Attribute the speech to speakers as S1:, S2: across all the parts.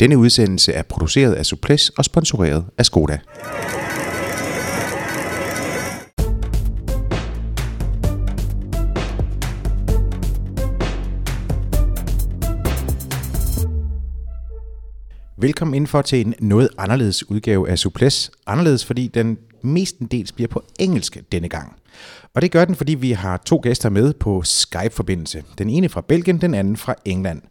S1: Denne udsendelse er produceret af Suples og sponsoreret af Skoda. Velkommen indenfor til en noget anderledes udgave af Suples. Anderledes, fordi den mestendels bliver på engelsk denne gang. Og det gør den, fordi vi har to gæster med på Skype-forbindelse. Den ene fra Belgien, den anden fra England.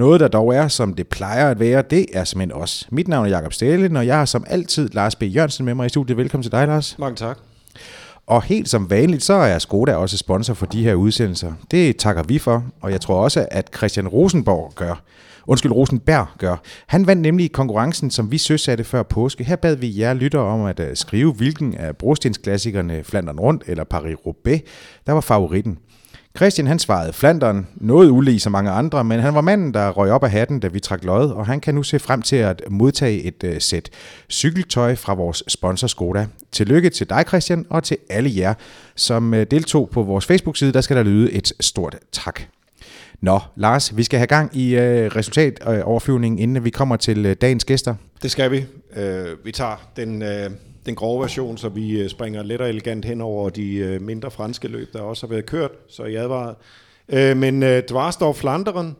S1: Noget, der dog er, som det plejer at være, det er simpelthen os. Mit navn er Jakob Stælen, og jeg har som altid Lars B. Jørgensen med mig i studiet. Velkommen til dig, Lars.
S2: Mange tak.
S1: Og helt som vanligt, så er Skoda også sponsor for de her udsendelser. Det takker vi for, og jeg tror også, at Christian Rosenborg gør. Undskyld, Rosenberg gør. Han vandt nemlig konkurrencen, som vi søsatte før påske. Her bad vi jer lytter om at øh, skrive, hvilken af brostensklassikerne Flandern Rundt eller Paris-Roubaix, der var favoritten. Christian han svarede Flanderen, noget ulig som mange andre, men han var manden, der røg op af hatten, da vi trak lod, og han kan nu se frem til at modtage et uh, sæt cykeltøj fra vores sponsor Skoda. Tillykke til dig, Christian, og til alle jer, som uh, deltog på vores Facebook-side. Der skal der lyde et stort tak. Nå, Lars, vi skal have gang i uh, resultatoverflyvningen, inden vi kommer til uh, dagens gæster.
S2: Det skal vi. Uh, vi tager den... Uh den grove version, så vi øh, springer let og elegant hen over de øh, mindre franske løb, der også har været kørt, så jeg advaret. Øh, men øh, Dvarsdorf Flanderen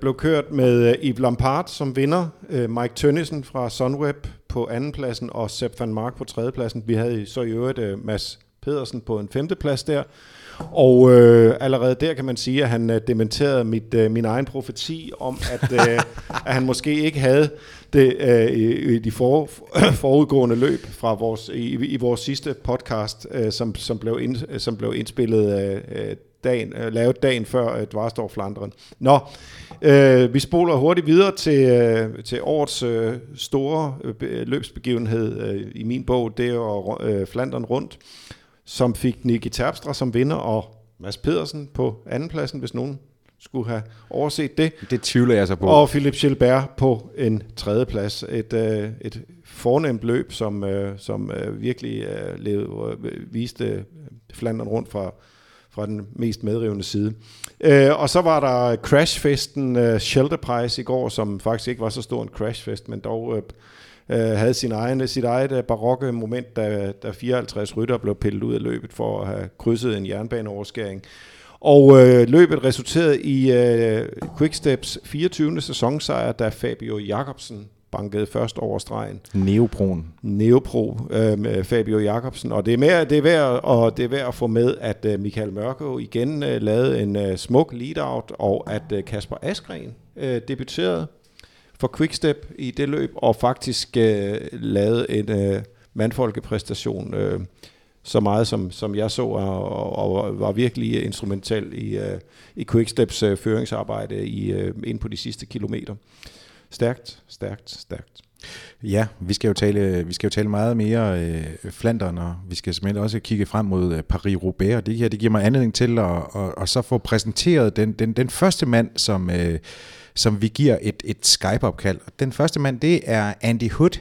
S2: blev kørt med Yves Lampard som vinder, Mike Tønnesen fra Sunweb på andenpladsen og Sepp van Mark på tredjepladsen. Vi havde så i øvrigt Mads Pedersen på en femteplads der. Og øh, allerede der kan man sige, at han øh, dementerede mit, øh, min egen profeti om, at, øh, at han måske ikke havde det øh, i, i de for, forudgående løb fra vores, i, i vores sidste podcast, øh, som, som, blev ind, som blev indspillet øh, dagen, øh, lavet dagen før øh, Dvarstor Flandren. Nå, øh, vi spoler hurtigt videre til, øh, til årets øh, store øh, løbsbegivenhed øh, i min bog, det er øh, Flandern rundt som fik Nicky Terpstra som vinder, og Mads Pedersen på andenpladsen, hvis nogen skulle have overset det.
S1: Det tvivler jeg så på.
S2: Og Philip Gilbert på en tredjeplads. Et, øh, et fornemt løb, som, øh, som øh, virkelig øh, levede, øh, viste Flandern rundt fra, fra den mest medrivende side. Øh, og så var der crashfesten uh, Shelter Prize i går, som faktisk ikke var så stor en crashfest, men dog øh, øh, havde sin egen, sit eget øh, barokke moment, da, da 54 rytter blev pillet ud af løbet for at have krydset en jernbaneoverskæring. Og øh, løbet resulterede i øh, Quicksteps 24. sæsonsejr, da Fabio Jacobsen bankede først over stregen.
S1: Neoproen.
S2: Neopro øh, med Fabio Jacobsen. Og det er, mere, det, er værd, og det er værd at få med, at øh, Michael Mørko igen øh, lavede en øh, smuk lead-out, og at øh, Kasper Askren øh, debuterede for Quickstep i det løb, og faktisk øh, lavede en øh, mandfolkepræstation, øh, så meget som, som jeg så, og, og var virkelig instrumental i, øh, i Quicksteps øh, føringsarbejde i, øh, ind på de sidste kilometer. Stærkt, stærkt, stærkt.
S1: Ja, vi skal jo tale, vi skal jo tale meget mere øh, Flandern, og vi skal simpelthen også kigge frem mod øh, Paris-Roubaix, og det her det giver mig anledning til at, at, at så få præsenteret den, den, den første mand, som... Øh, som vi giver et, et Skype-opkald. Den første mand, det er Andy Hood,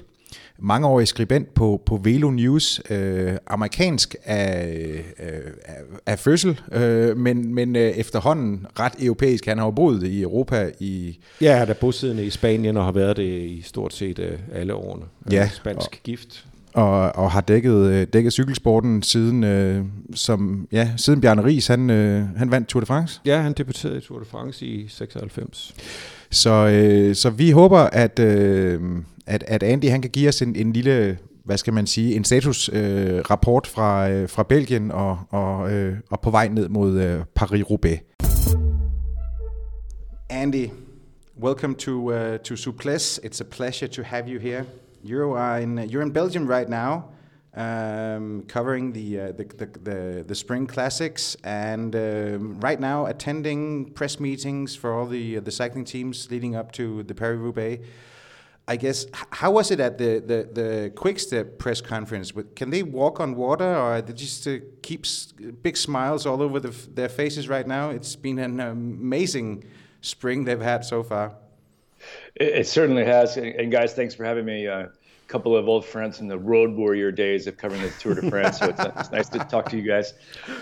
S1: mangeårig skribent på, på Velo News, øh, amerikansk af, øh, af fødsel, øh, men, men øh, efterhånden ret europæisk. Han har jo boet i Europa i...
S2: Ja, han er bosiddende i Spanien og har været det i stort set øh, alle årene.
S1: Ja.
S2: Spansk og, gift
S1: og, og har dækket, øh, dækket cykelsporten siden, øh, som, ja, siden Bjarne Ries, han, øh, han vandt Tour de France.
S2: Ja, han debuterede i Tour de France i 96.
S1: Så, øh, så vi håber, at, øh, at, at Andy han kan give os en, en lille, hvad skal man sige, en statusrapport øh, rapport fra, øh, fra Belgien og, og, øh, og på vej ned mod øh, Paris-Roubaix. Andy, welcome to, uh, to Suples. It's a pleasure to have you here. You are in you're in Belgium right now, um, covering the, uh, the, the, the the spring classics, and um, right now attending press meetings for all the uh, the cycling teams leading up to the Paris Roubaix. I guess how was it at the the, the Quickstep press conference? Can they walk on water, or they just uh, keep big smiles all over the, their faces right now? It's been an amazing spring they've had so far.
S3: It, it certainly has. And guys, thanks for having me. Uh, couple of old friends from the Road Warrior days of covering the Tour de France. so it's, it's, nice to talk to you guys.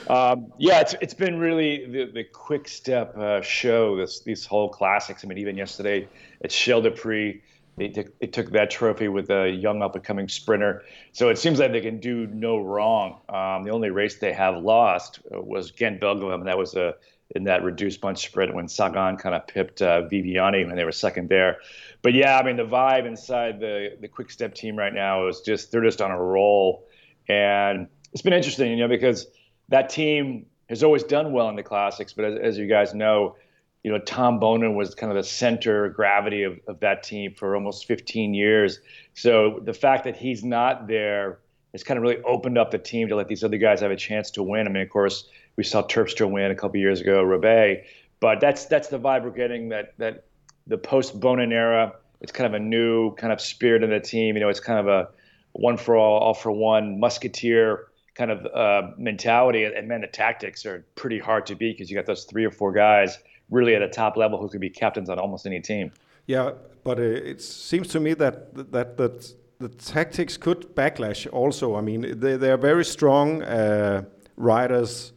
S3: Um, yeah, it's, it's been really the, the quick step uh, show, this, these whole classics. I mean, even yesterday at Scheldeprijs, they, took, they took that trophy with a young up and coming sprinter. So it seems like they can do no wrong. Um, the only race they have lost uh, was Ghent Wevelgem, and that was a in that reduced bunch sprint when Sagan kind of pipped uh, Viviani when they were second there. But yeah, I mean the vibe inside the the Quick Step team right now is just they're just on a roll, and it's been interesting, you know, because that team has always done well in the classics, but as, as you guys know, you know Tom Boonen was kind of the center gravity of, of that team for almost 15 years. So the fact that he's not there has kind of really opened up the team to let these other guys have a chance to win. I mean, of course, we saw Terpstra win a couple years ago, Roubaix. But that's that's the vibe we're getting. That that the post Boonen era. It's kind of a new kind of spirit in the team. You know, it's kind of a one for all, all for one, musketeer kind of uh, mentality. And man, the tactics are pretty hard to beat because you got those three or four guys really at a top level who could be captains on almost any team.
S2: Yeah, but uh, it seems to me that that that the tactics could backlash also. I mean, they they are very strong uh, riders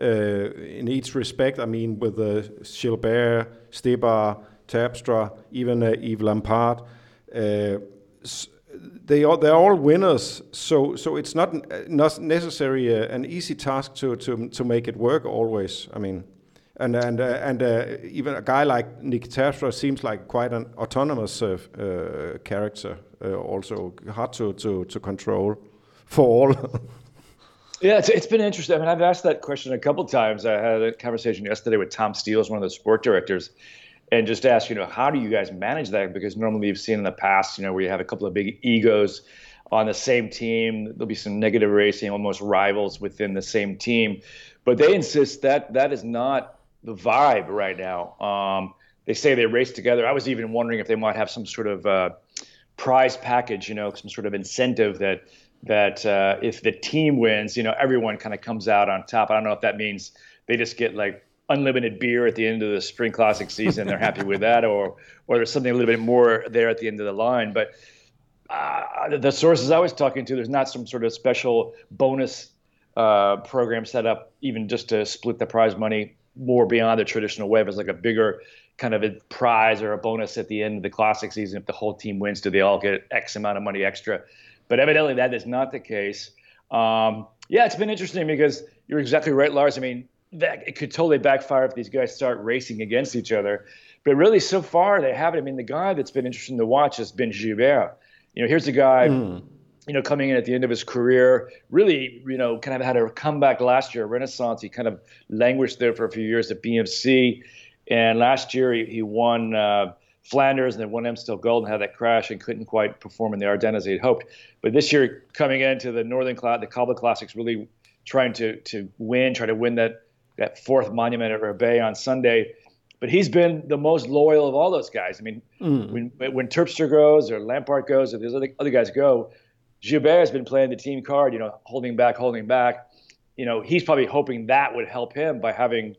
S2: uh, in each respect. I mean, with uh, Gilbert, Stybar, Terpstra, even uh, Yves Lampaert. Uh, they are they're all winners, so so it's not not necessarily uh, an easy task to, to to make it work always. I mean, and and uh, and uh, even a guy like Nick Terpstra seems like quite an autonomous uh, uh character, also hard to, to to control for all.
S3: Yeah, it's, it's been interesting. I mean, I've asked that question a couple times. I had a conversation yesterday with Tom Steels, one of the sport directors, and just asked, you know, how do you guys manage that? Because normally you've seen in the past, you know, where you have a couple of big egos on the same team. There'll be some negative racing, almost rivals within the same team. But they insist that that is not the vibe right now. Um, they say they race together. I was even wondering if they might have some sort of uh, prize package, you know, some sort of incentive that – that uh, if the team wins, you know, everyone kind of comes out on top. I don't know if that means they just get like unlimited beer at the end of the spring classic season. They're happy with that, or or there's something a little bit more there at the end of the line. But uh, the sources I was talking to, there's not some sort of special bonus uh, program set up, even just to split the prize money more beyond the traditional way. It's like a bigger kind of a prize or a bonus at the end of the classic season. If the whole team wins, do they all get X amount of money extra? But evidently, that is not the case. Um, yeah, it's been interesting because you're exactly right, Lars. I mean, that it could totally backfire if these guys start racing against each other. But really, so far they haven't. I mean, the guy that's been interesting to watch has been Gilbert. You know, here's a guy, mm. you know, coming in at the end of his career, really, you know, kind of had a comeback last year, a renaissance. He kind of languished there for a few years at BMC, and last year he, he won. Uh, Flanders and then won Amstel Gold and had that crash and couldn't quite perform in the Ardennes as he had hoped. But this year, coming into the Northern Cloud, the Cobble Classics, really trying to to win, try to win that that fourth monument at Roubaix on Sunday. But he's been the most loyal of all those guys. I mean, mm. when when Terpstra goes or Lampaert goes or these other other guys go, Gilbert has been playing the team card, you know, holding back, holding back. You know, he's probably hoping that would help him by having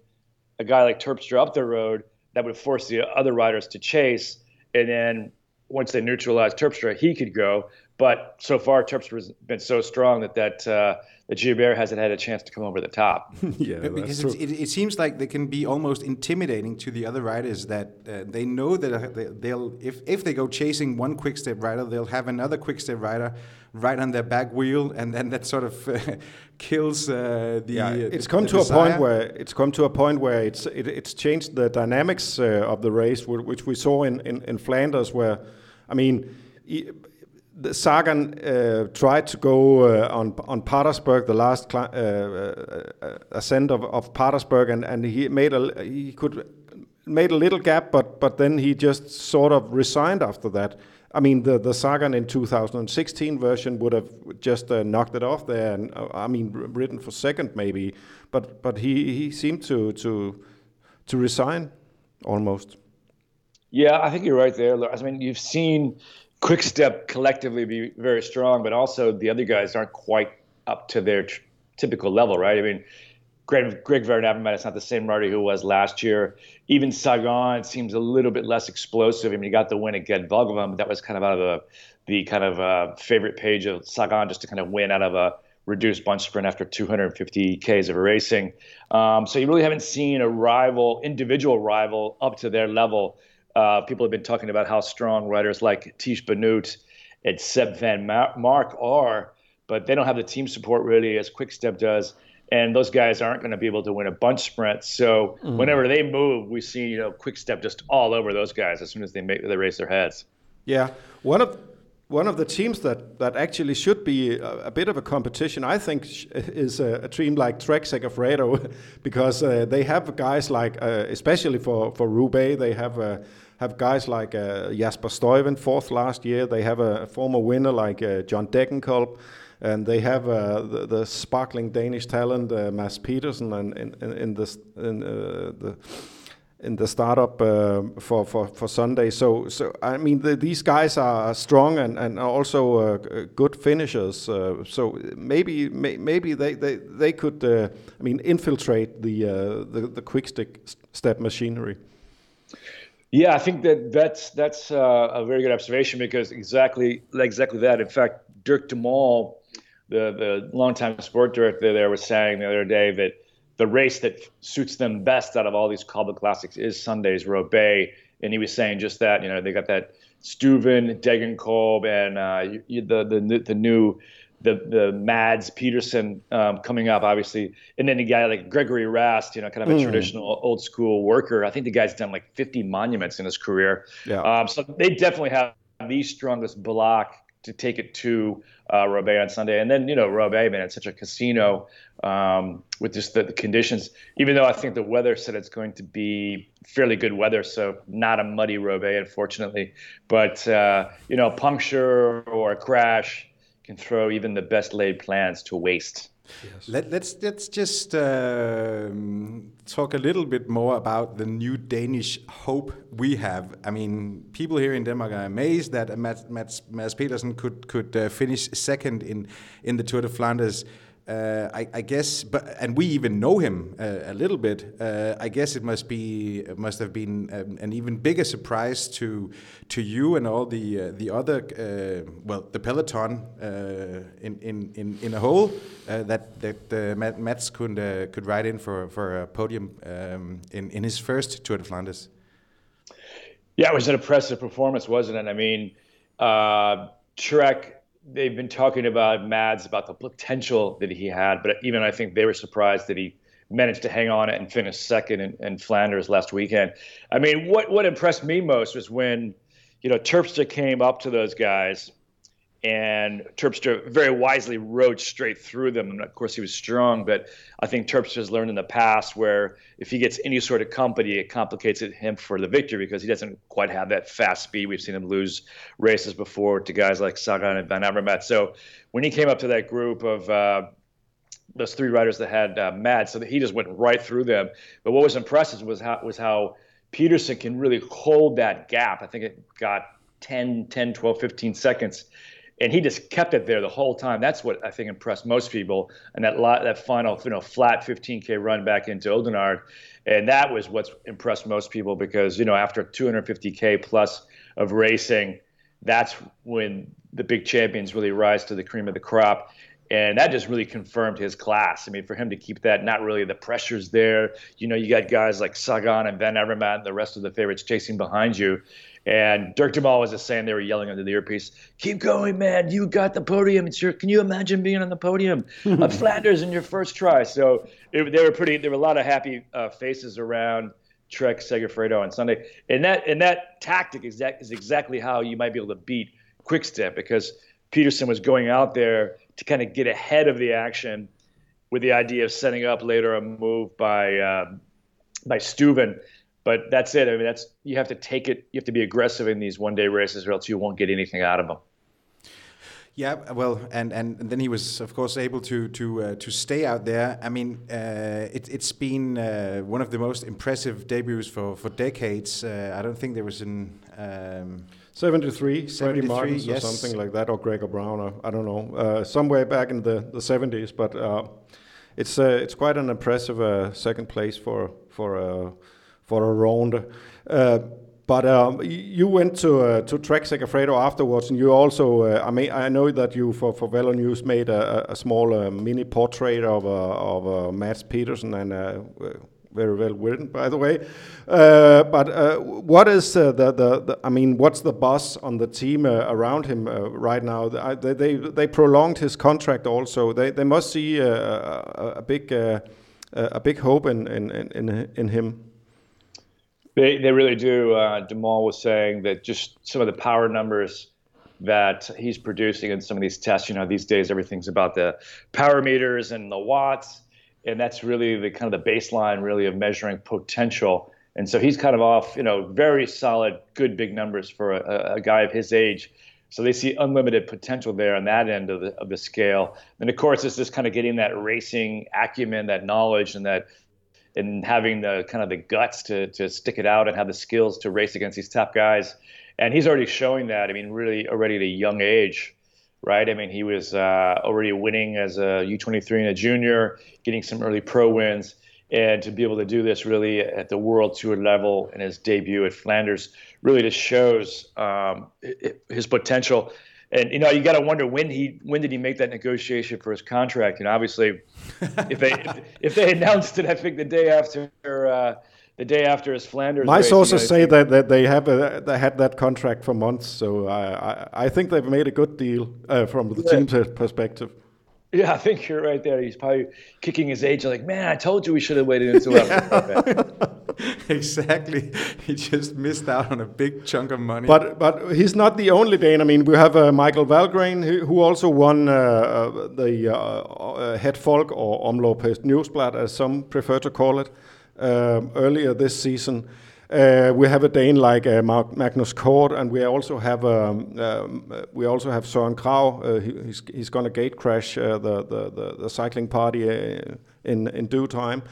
S3: a guy like Terpstra up the road that would force the other riders to chase. And then once they neutralized Terpstra, he could go. But so far, Terpstra's been so strong that that uh, that Gilbert hasn't had a chance to come over the top.
S1: yeah, because it, it, seems like they can be almost intimidating to the other riders. That uh, they know that they'll if if they go chasing one quick step rider, they'll have another quick step rider right on their back wheel, and then that sort of uh, kills uh, the.
S2: Yeah,
S1: uh,
S2: it's come
S1: the
S2: to desire. a point where it's come to a point where it's it, it's changed the dynamics uh, of the race, which we saw in, in, in Flanders, where, I mean. The Sagan uh, tried to go uh, on on Paterberg, the last uh, uh, ascent of, of Paterberg, and, and he made a he could made a little gap, but but then he just sort of resigned after that. I mean, the the Sagan in 2016 version would have just uh, knocked it off there, and uh, I mean, ridden for second maybe, but but he he seemed to to to resign almost.
S3: Yeah, I think you're right there. I mean, you've seen Quick Step collectively be very strong, but also the other guys aren't quite up to their t- typical level, right? I mean, Greg, Greg Avermaet is not the same rider who was last year. Even Sagan seems a little bit less explosive. I mean, he got the win at Gent Wevelgem, but that was kind of out of the, the kind of uh, favorite page of Sagan just to kind of win out of a reduced bunch sprint after 250 Ks of racing. Um, so you really haven't seen a rival, individual rival, up to their level. Uh, people have been talking about how strong riders like Tiesj Benoot and Sep Vanmarcke are, but they don't have the team support really as Quickstep does. And those guys aren't going to be able to win a bunch sprint. So mm. whenever they move, we see you know Quickstep just all over those guys as soon as they make they raise their heads.
S2: Yeah, one of one of the teams that, that actually should be a, a bit of a competition, I think, is a, a team like Trek Segafredo, because uh, they have guys like, uh, especially for for Roubaix, they have uh, have guys like uh, Jasper Stuyven, fourth last year. They have a, former winner like uh, John Degenkolb, and they have uh, the, the, sparkling Danish talent Mads Pedersen, and in, in, in, this in the in the startup uh, for, for, for Sunday. So so I mean the, these guys are strong and and also uh, good finishers. Uh, so maybe may, maybe they they, they could uh, I mean infiltrate the uh, the, the quick stick step machinery.
S3: Yeah, I think that that's that's uh, a very good observation because exactly exactly that. In fact, Dirk Demol, the the longtime sport director there, was saying the other day that the race that suits them best out of all these Cobble Classics is Sunday's Roubaix. And he was saying just that, you know, they got that Stuyven, Degenkolb, and uh, the, the the new the the Mads Peterson um, coming up, obviously, and then a guy like Gregory Rast, you know, kind of a mm. traditional old school worker. I think the guy's done like 50 monuments in his career. Yeah. Um, so they definitely have the strongest block to take it to uh, Roubaix on Sunday. And then, you know, Roubaix, man, it's such a casino um, with just the, the, conditions. Even though I think the weather said it's going to be fairly good weather, so not a muddy Roubaix, unfortunately. But, uh, you know, puncture or a crash can throw even the best laid plans to waste.
S1: Yes. Let, us let's, let's just uh, talk a little bit more about the new Danish hope we have. I mean, people here in Denmark are amazed that Mads, Mads, Mads Pedersen could could uh, finish second in in the Tour de Flanders. Uh, I, I, guess, but and we even know him uh, a little bit. Uh, I guess it must be it must have been um, an even bigger surprise to to you and all the uh, the other uh, well the peloton uh, in, in in in a whole that that Mats could could ride in for for a podium um, in in his first Tour de Flanders.
S3: Yeah, it was an impressive performance, wasn't it? I mean, Trek they've been talking about Mads about the potential that he had, but even I think they were surprised that he managed to hang on it and finish second in, in Flanders last weekend. I mean, what what impressed me most was when you know Terpstra came up to those guys and Terpstra very wisely rode straight through them. And of course, he was strong, but I think Terpstra has learned in the past where if he gets any sort of company, it complicates it him for the victory because he doesn't quite have that fast speed. We've seen him lose races before to guys like Sagan and Van Avermaet. So when he came up to that group of uh, those three riders that had uh, Mad, so that he just went right through them. But what was impressive was how was how Pedersen can really hold that gap. I think it got 10, 10, 12, 15 seconds and he just kept it there the whole time. That's what I think impressed most people. And that lot, that final, you know, flat 15k run back into Oudenaarde, and that was what's impressed most people because you know after 250k plus of racing, that's when the big champions really rise to the cream of the crop. And that just really confirmed his class. I mean, for him to keep that, not really the pressure's there. You know, you got guys like Sagan and Van Avermaet and the rest of the favorites chasing behind you. And Dirk Demol was just saying they were yelling under the earpiece, "Keep going, man! You got the podium. It's your. Can you imagine being on the podium of Flanders in your first try?" So it, they were pretty. There were a lot of happy uh, faces around Trek Segafredo on Sunday, and that and that tactic is, that, is exactly how you might be able to beat Quickstep because Peterson was going out there to kind of get ahead of the action with the idea of setting up later a move by uh, by Stuyven but that's it. I mean, that's you have to take it. You have to be aggressive in these one day races, or else you won't get anything out of them.
S1: Yeah, well, and, and, and then he was, of course, able to to uh, to stay out there. I mean, uh, it, it's been uh, one of the most impressive debuts for for decades. Uh, I don't think there was an.
S2: Um, 73, 73 Martins yes. or something like that, or Gregor Braun, or I don't know, uh, somewhere back in the, the 70s. But uh, it's uh, it's quite an impressive uh, second place for for uh, for a round. Uh, but um, you went to uh, to Trek Segafredo afterwards, and you also uh, I mean I know that you for for Velo News made a, a small uh, mini portrait of uh, of uh, Mads Petersen and very well written, by the way. Uh, but uh, what is uh, the, the, the, I mean, what's the buzz on the team around him right now? They, they, they prolonged his contract also. They they must see a, a big a big hope in in in, in him.
S3: They, they really do. Uh, was saying that just some of the power numbers that he's producing in some of these tests, you know, these days everything's about the power meters and the watts, and that's really the kind of the baseline, really, of measuring potential. And so he's kind of off, you know, very solid, good big numbers for a, a guy of his age. So they see unlimited potential there on that end of the of the scale. And of course, it's just kind of getting that racing acumen, that knowledge, and that and having the kind of the guts to to stick it out and have the skills to race against these top guys. And he's already showing that. I mean, really already at a young age, right? I mean, he was uh, already winning as a U23 and a junior, getting some early pro wins, and to be able to do this really at the world tour level in his debut at Flanders really just shows um, his potential and you know you got to wonder when he when did he make that negotiation for his contract and obviously if they if, if, they announced it i think the day after uh, the day after his Flanders.
S2: My sources you know, say that, that they have a, they had that contract for months, so I I, I think they've made a good deal uh, from the yeah. team's perspective.
S3: Yeah, I think you're right there. He's probably kicking his age, like, man, I told you we should have waited until after.
S1: exactly. He just missed out on a big chunk of money.
S2: But but he's not the only Dane. I mean, we have uh, Michael Valgren, who, who also won uh, uh, the uh, uh, Het Volk or Omloop Nieuwsblad, as some prefer to call it, um, earlier this season. Uh, we have a Dane like uh, Magnus Cort, and we also have um, um, we also have Søren Kragh. Uh, he, he's he's going to gate crash uh, the, the, the, the cycling party uh, in in due time.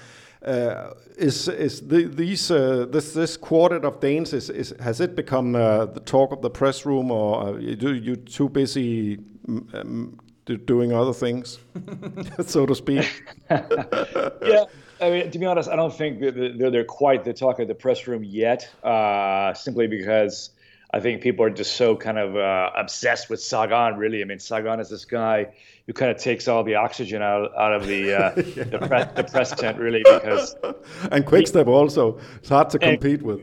S2: Uh, is is the, these this this quartet of Danes is, is has it become the talk of the press room, or you, you too busy um, doing other things, so to speak?
S3: yeah. I mean, to be honest, I don't think they're, they're quite the talk of the press room yet, uh, simply because I think people are just so kind of uh, obsessed with Sagan, really. I mean, Sagan is this guy who kind of takes all the oxygen out, out of the, uh, yeah. the, pre- the, press tent, really, because.
S2: and Quickstep also. It's hard to compete with.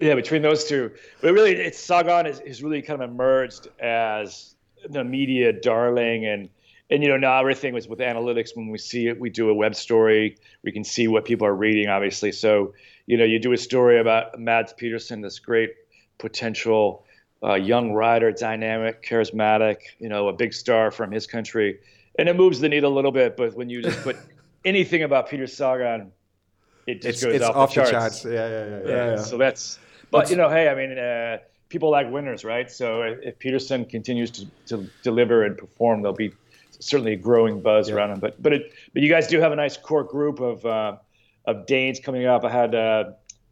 S3: yeah, between those two. But really, it's Sagan has, has really kind of emerged as the media darling and and you know now everything was with analytics when we see it we do a web story we can see what people are reading obviously so you know you do a story about mads petersen this great potential uh, young rider dynamic charismatic you know a big star from his country and it moves the needle a little bit but when you just put anything about peter sagan it just
S1: it's,
S3: goes
S1: it's
S3: off,
S1: off
S3: the,
S1: charts.
S3: charts.
S1: Yeah, yeah, yeah, yeah, yeah.
S3: so that's but you know hey i mean uh, people like winners right so if petersen continues to, to deliver and perform they'll be certainly a growing buzz yeah. around him. But but it, but you guys do have a nice core group of uh, of Danes coming up. I had uh,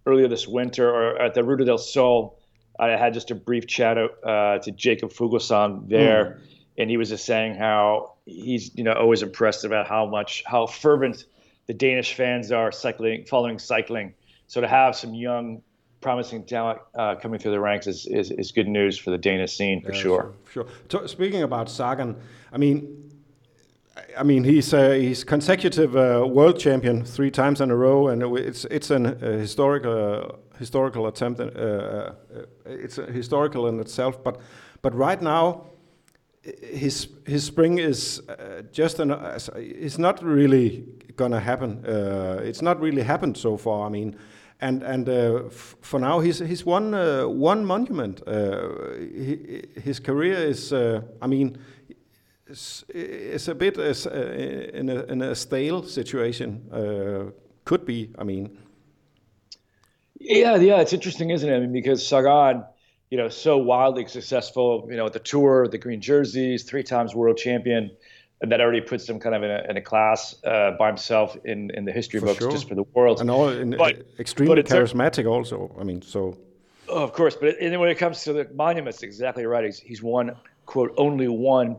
S3: earlier this winter or at the Ruta del Sol. I had just a brief chat uh, to Jakob Fuglsang there, mm. and he was just saying how he's you know always impressed about how much how fervent the Danish fans are cycling following cycling. So to have some young promising talent uh, coming through the ranks is, is, is, good news for the Danish scene for yeah, sure.
S2: Sure. sure. speaking about Sagan, I mean, I mean, he's uh, he's consecutive uh, world champion three times in a row, and it's it's an uh, historical historical attempt. Uh, uh, it's historical in itself, but but right now, his his spring is uh, just an. it's not really gonna happen. it's not really happened so far. I mean, and and for now, he's he's won one monument. He, his career is. I mean it's, a bit as, uh, in, a, in a stale situation. Uh, could be, I mean.
S3: Yeah, yeah, it's interesting, isn't it? I mean, because Sagan, you know, so wildly successful, you know, at the tour, the green jerseys, three times world champion, and that already puts him kind of in a, in a class uh, by himself in, in the history for books sure. just for the world.
S2: And all in, but, extremely but charismatic, also. I mean, so.
S3: Oh, of course, but and then when it comes to the monuments, exactly right. He's, he's won, quote, only one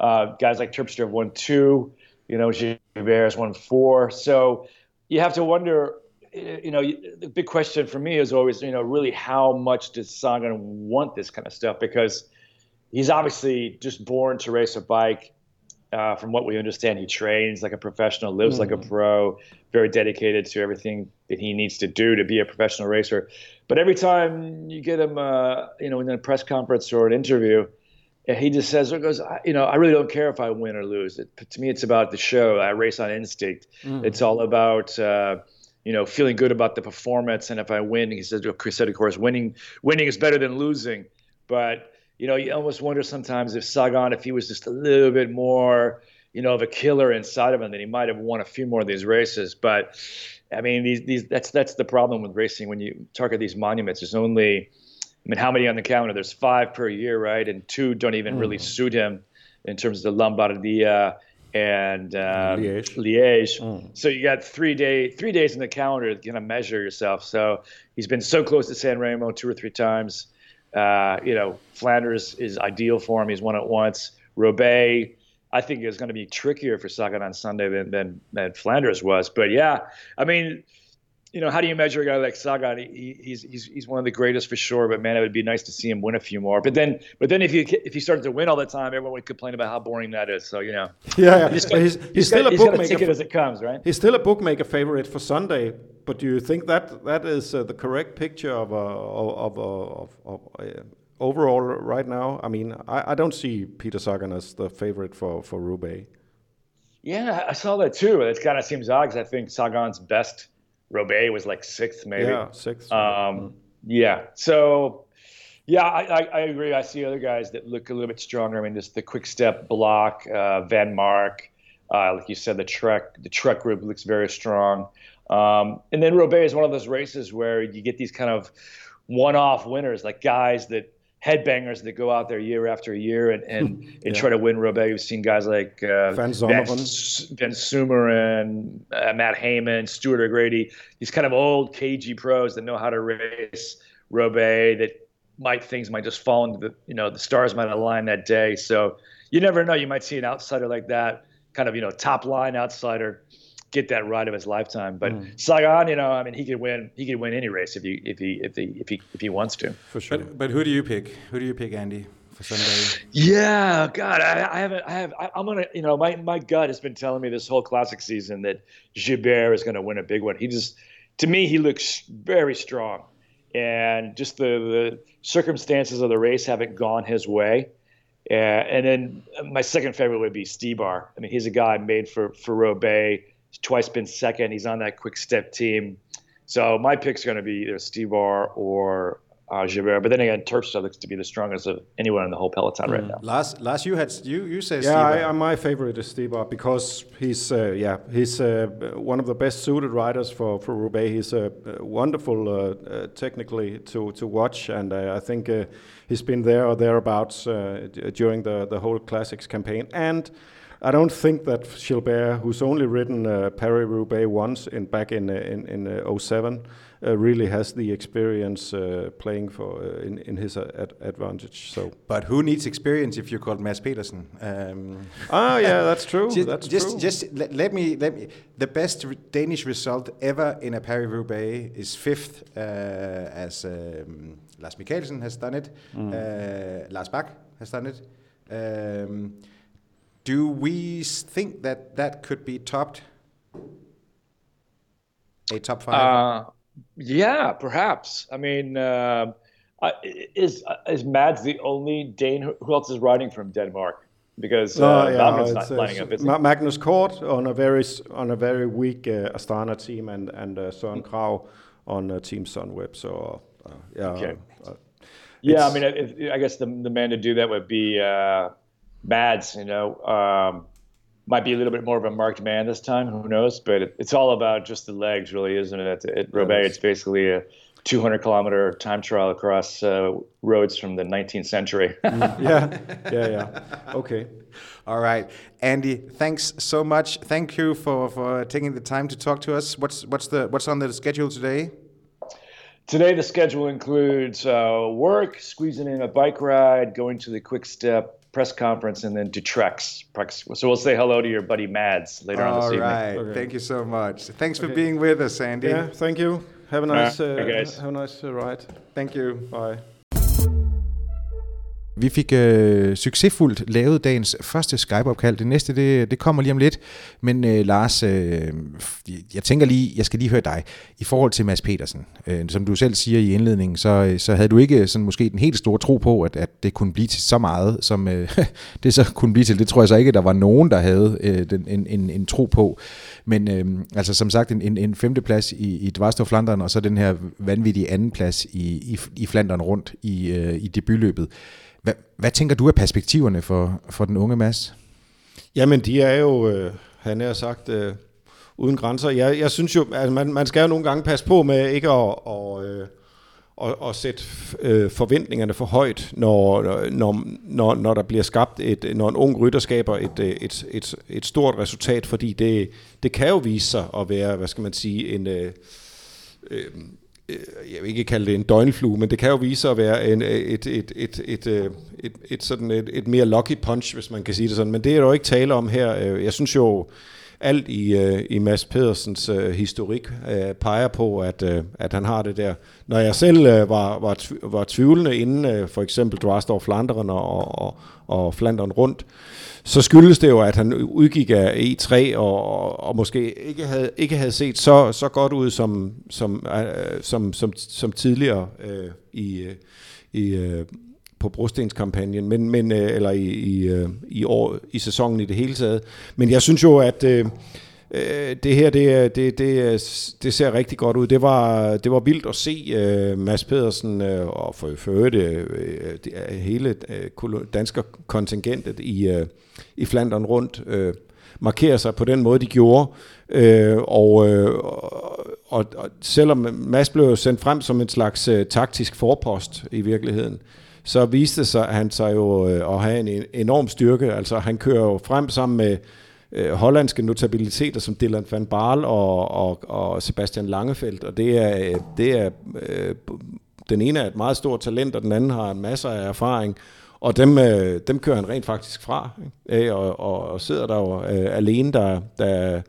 S3: uh, guys like Terpstra have won two. You know, Gilbert has won four. So you have to wonder. You know, the big question for me is always, you know, really how much does Sagan want this kind of stuff? Because he's obviously just born to race a bike. Uh, from what we understand, he trains like a professional, lives mm. like a mm. pro, very dedicated to everything that he needs to do to be a professional racer. But every time you get him, uh, you know, in a press conference or an interview, he just says, "It goes, you know, I really don't care if I win or lose. It, to me, it's about the show. I race on instinct. Mm. It's all about." Uh, you know, feeling good about the performance, and if I win, he said, Chris said, of course, winning, winning is better than losing. But you know, you almost wonder sometimes if Sagan, if he was just a little bit more, you know, of a killer inside of him, then he might have won a few more of these races. But I mean, these these that's that's the problem with racing when you target these monuments. There's only, mean, how many on the calendar? There's five per year, right? And two don't even mm. really suit him in terms of the Lombardia and uh, Liège. Liège. Mm. So you got three day three days in the calendar to kind of measure yourself. So he's been so close to San Remo two or three times. Uh, you know, Flanders is ideal for him. He's won it once. Roubaix, I think, is going to be trickier for Sagan on Sunday than, than, than Flanders was. But yeah, I mean, you know, how do you measure a guy like Sagan? He, he's he's he's one of the greatest for sure. But man, it would be nice to see him win a few more. But then, but then if he if he started to win all the time, everyone would complain about how boring that is. So you know,
S2: yeah, yeah. He's, got,
S3: he's, he's, he's still got, a bookmaker. He's got ticket as it comes, right?
S2: He's still a bookmaker favorite for Sunday. But do you think that that is uh, the correct picture of a of a of, of, of uh, overall right now, I mean, I, I don't see Peter Sagan as the favorite for for Roubaix.
S3: Yeah, I saw that too. It kind of seems odd because I think Sagan's best Roubaix was like sixth, maybe.
S2: Yeah, sixth.
S3: Um, mm. Yeah. So, yeah, I, I, I, agree. I see other guys that look a little bit stronger. I mean, just the quick step block, uh, Vanmarcke, uh, like you said, the Trek, the Trek group looks very strong. Um, and then Roubaix is one of those races where you get these kind of one-off winners, like guys that headbangers that go out there year after year and and, and try to win Roubaix. We've seen guys like uh,
S2: Van
S3: Zonneveld, Vansummeren, uh, Matt Hayman, Stuart O'Grady. These kind of old cagey pros that know how to race Roubaix. That might things might just fall into the you know the stars might align that day. So you never know. You might see an outsider like that, kind of you know top line outsider get that ride of his lifetime. But mm. Sagan, you know, I mean, he could win. He could win any race if he if he if he if he if he wants to.
S1: For sure. But, but who do you pick? Who do you pick, Andy? For Sunday?
S3: Yeah, God, I, I haven't. I have. I, am gonna. You know, my my gut has been telling me this whole classic season that Gilbert is gonna win a big one. He just, to me, he looks very strong, and just the the circumstances of the race haven't gone his way. Uh, and then my second favorite would be Stybar. I mean, he's a guy made for for Roubaix He's twice been second. He's on that quick step team. So my pick's are going to be either Stybar or uh, Gilbert. But then again, Terpstra looks to be the strongest of anyone in the whole peloton mm. right now.
S1: Last, last you had you you said
S2: yeah, I, I, my favorite is Stybar because he's uh, yeah he's uh, one of the best suited riders for for Roubaix. He's uh, wonderful uh, uh, technically to to watch, and uh, I think he's been there or thereabouts during the the whole classics campaign and. I don't think that Gilbert, who's only ridden uh, Paris-Roubaix once in back in uh, in, in uh, 07, uh, really has the experience uh, playing for uh, in, in his ad advantage. So,
S1: but who needs experience if you're called Mads Pedersen? Um,
S2: ah, yeah, that's true.
S1: just,
S2: that's
S1: just,
S2: true.
S1: Just let, let, me let me. The best Danish result ever in a Paris-Roubaix is fifth, as um, Lars Michaelsen has done it. Mm. Lars Bak has done it. Um, do we think that that could be topped? A top five?
S3: Uh, yeah, perhaps. I mean, uh, is is Mads the only Dane? Who else is riding from Denmark? Because uh, uh, yeah, not lining up.
S2: Ma- Magnus Cort on a very on a very weak uh, Astana team, and and uh, Søren Kragh on uh, Team Sunweb. So uh, yeah.
S3: Okay. yeah, I mean, I, I guess the the man to do that would be Mads, you know, um, might be a little bit more of a marked man this time. Who knows? But it, it's all about just the legs, really, isn't it? At, at Roubaix, it's basically a 200 kilometer time trial across uh, roads from the 19th century.
S2: Yeah, yeah, yeah. Okay.
S1: All right, Andy. Thanks so much. Thank you for, for taking the time to talk to us. What's what's the what's on the schedule today?
S3: Today, the schedule includes uh, work, squeezing in a bike ride, going to the Quick Step press conference and then to Trex. So we'll say hello to your buddy Mads later
S1: All
S3: on this
S1: right.
S3: evening.
S1: Okay. Thank you so much. Thanks for being with us, Andy.
S2: Yeah, thank you. Have a nice,
S3: uh,
S2: have a nice uh, ride.
S1: Thank you.
S2: Bye.
S1: Vi fik øh, succesfuldt lavet dagens første Skype-opkald. Det næste, det, det kommer lige om lidt. Men øh, Lars, øh, jeg tænker lige, jeg skal lige høre dig. I forhold til Mads Petersen, øh, som du selv siger i indledningen, så, øh, så havde du ikke sådan måske den helt store tro på, at, at det kunne blive til så meget, som øh, det så kunne blive til. Det tror jeg så ikke, at der var nogen, der havde øh, den, en, en, en tro på. Men øh, altså som sagt, en, en, en femteplads i, i Dvarstor Flandern, og så den her vanvittige andenplads i, i, i Flandern rundt i, øh, i debutløbet. Hvad, hvad tænker du er perspektiverne for, for den unge Mads?
S2: Jamen, de er jo, øh, han har sagt, øh, uden grænser. Jeg, jeg synes jo, altså man, man skal jo nogle gange passe på med ikke at, og, øh, at, at sætte øh, forventningerne for højt, når, når, når, når der bliver skabt et, når en ung rytter skaber et, øh, et, et, et stort resultat, fordi det, det kan jo vise sig at være, hvad skal man sige, en... Øh, øh, Øh, jeg vil ikke kalde det en døgnflue, men det kan jo vise sig at være en, øh, et, et, et, et, et, et, et, sådan et, et mere lucky punch, hvis man kan sige det sådan. Men det er der jo ikke tale om her. Jeg synes jo, alt i, øh, i Mads Pedersens øh, historik øh, peger på, at, at han har det der. Når jeg selv var, var, var tvivlende inden for eksempel Drastor Flanderen og, og, og Flanderen rundt, så skyldes det jo, at han udgik af E3 og, og måske ikke havde, ikke havde set så, så godt ud som, som, øh, som, som, som tidligere øh, i, i, øh, på brostenskampagnen, men, men, øh, eller i, i, øh, i, år, i sæsonen i det hele taget. Men jeg synes jo, at øh, øh det her, det, det, det, det ser rigtig godt ud. Det var, det var vildt at se øh, Mads Pedersen øh, og for, for øvrigt uh, hele øh, danske kontingentet i, øh, i Flandern rundt øh, markere sig på den måde, de gjorde. Øh, og, øh, og, og selvom Mads blev sendt frem som en slags øh, taktisk forpost i virkeligheden, så viste sig, at han sig jo øh, at have en enorm styrke. Altså han kører jo frem sammen med øh, hollandske notabiliteter som Dylan van Baal og, og, og Sebastian Langefeldt, og det er, øh, det er øh, den ene er et meget stort talent, og den anden har en af erfaring, og dem, øh, dem kører han rent faktisk fra, ikke? Og, og, og sidder der jo øh, alene, der, der,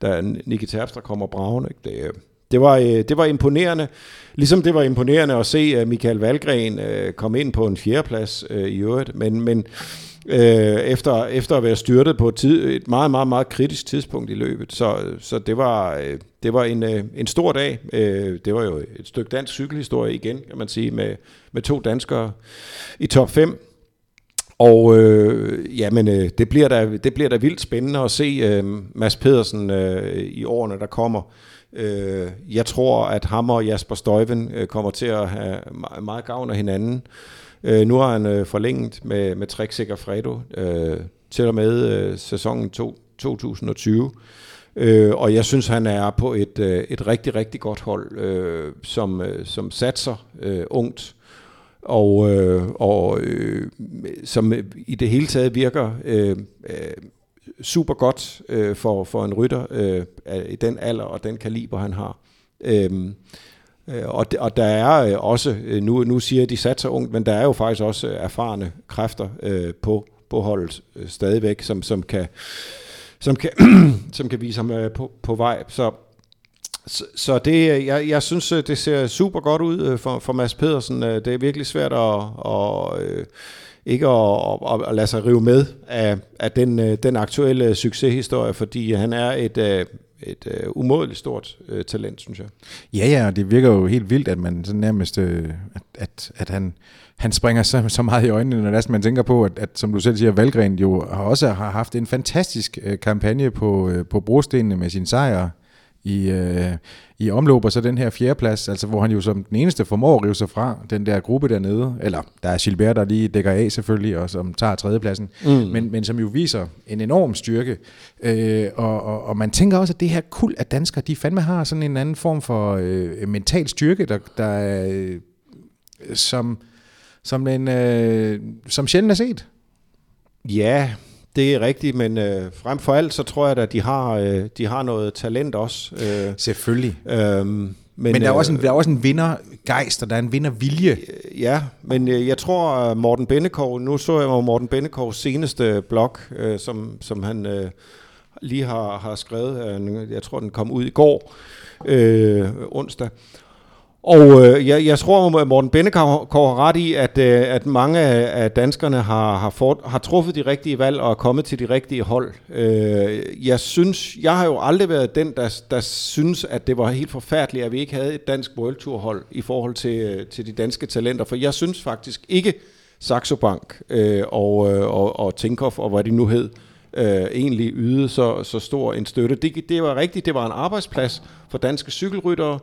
S2: der Nicky Terpstra kommer braven. Ikke? Det, øh, det, var, øh, det var imponerende, ligesom det var imponerende at se Michael Valgren øh, komme ind på en fjerdeplads øh, i øvrigt, men, men øh, efter, efter at være styrtet på et, tid, et meget, meget, meget kritisk tidspunkt i løbet. Så, så det var, øh, det var en, øh, en stor dag. Øh, det var jo et stykke dansk cykelhistorie igen, kan man sige, med, med to danskere i top 5. Og øh, jamen, øh, det, bliver da, det bliver da vildt spændende at se øh, Mads Pedersen øh, i årene, der kommer. Øh, jeg tror, at ham og Jasper Støjven øh, kommer til at have meget gavn af hinanden. Øh, nu har han øh, forlænget med, med Trek Fredo øh, til og med øh, sæsonen to, 2020. Øh, og jeg synes, han er på et, øh, et rigtig, rigtig godt hold, øh, som, øh, som satser øh, ungt, og, øh, og øh, som i det hele taget virker øh, øh, super godt øh, for, for en rytter øh, i den alder og den kaliber, han har. Øhm, øh, og, og der er øh, også, øh, nu, nu siger de satser ungt, men der er jo faktisk også øh, erfarne kræfter øh, på, på holdet øh, stadigvæk, som, som kan, som kan, som kan vise ham øh, på, på vej. Så, så, så det, jeg, jeg synes, øh, det ser super godt ud øh, for, for Mads Pedersen. Øh, det er virkelig svært at, at, at ikke at, at, at lade sig rive med af, af den, den aktuelle succeshistorie, fordi han er et, et umådeligt stort talent, synes jeg.
S1: Ja, ja, og det virker jo helt vildt, at man sådan nærmest, at, at, at han, han springer så, så meget i øjnene, når man tænker på, at, at som du selv siger, Valgren jo har også har haft en fantastisk kampagne på, på brostenene med sin sejr i, øh, i omløb, og så den her fjerdeplads, altså hvor han jo som den eneste formår at rive sig fra den der gruppe dernede, eller der er Gilbert, der lige dækker af selvfølgelig, og som tager tredjepladsen, mm. men, men som jo viser en enorm styrke, øh, og, og, og man tænker også, at det her kul af danskere, de fandme har sådan en anden form for øh, mental styrke, der, der øh, som, som, en, øh, som sjældent er set.
S2: Ja, det er rigtigt, men øh, frem for alt, så tror jeg at de har, øh, de har noget talent også.
S1: Øh, Selvfølgelig.
S2: Øh,
S1: Men, men der, er også en, der er også en vindergejst, og der er en vindervilje.
S2: Ja, men jeg tror, Morten Bennekov, nu så jeg jo Morten Bennekovs seneste blog, øh, som, som han øh, lige har, har skrevet. Jeg tror, den kom ud i går, øh, onsdag. Og øh, jeg, jeg tror, at Morten Bennekov har ret i, at, øh, at mange af danskerne har, har, for, har truffet de rigtige valg og er kommet til de rigtige hold. Øh, jeg synes, jeg har jo aldrig været den, der, der synes, at det var helt forfærdeligt, at vi ikke havde et dansk World Tour hold i forhold til, øh, til de danske talenter. For jeg synes faktisk ikke, Saxo Bank øh, og, øh, og, og Tinkoff og hvad de nu hed, øh, egentlig ydede så, så stor en støtte. Det, det var rigtigt, det var en arbejdsplads for danske cykelryttere,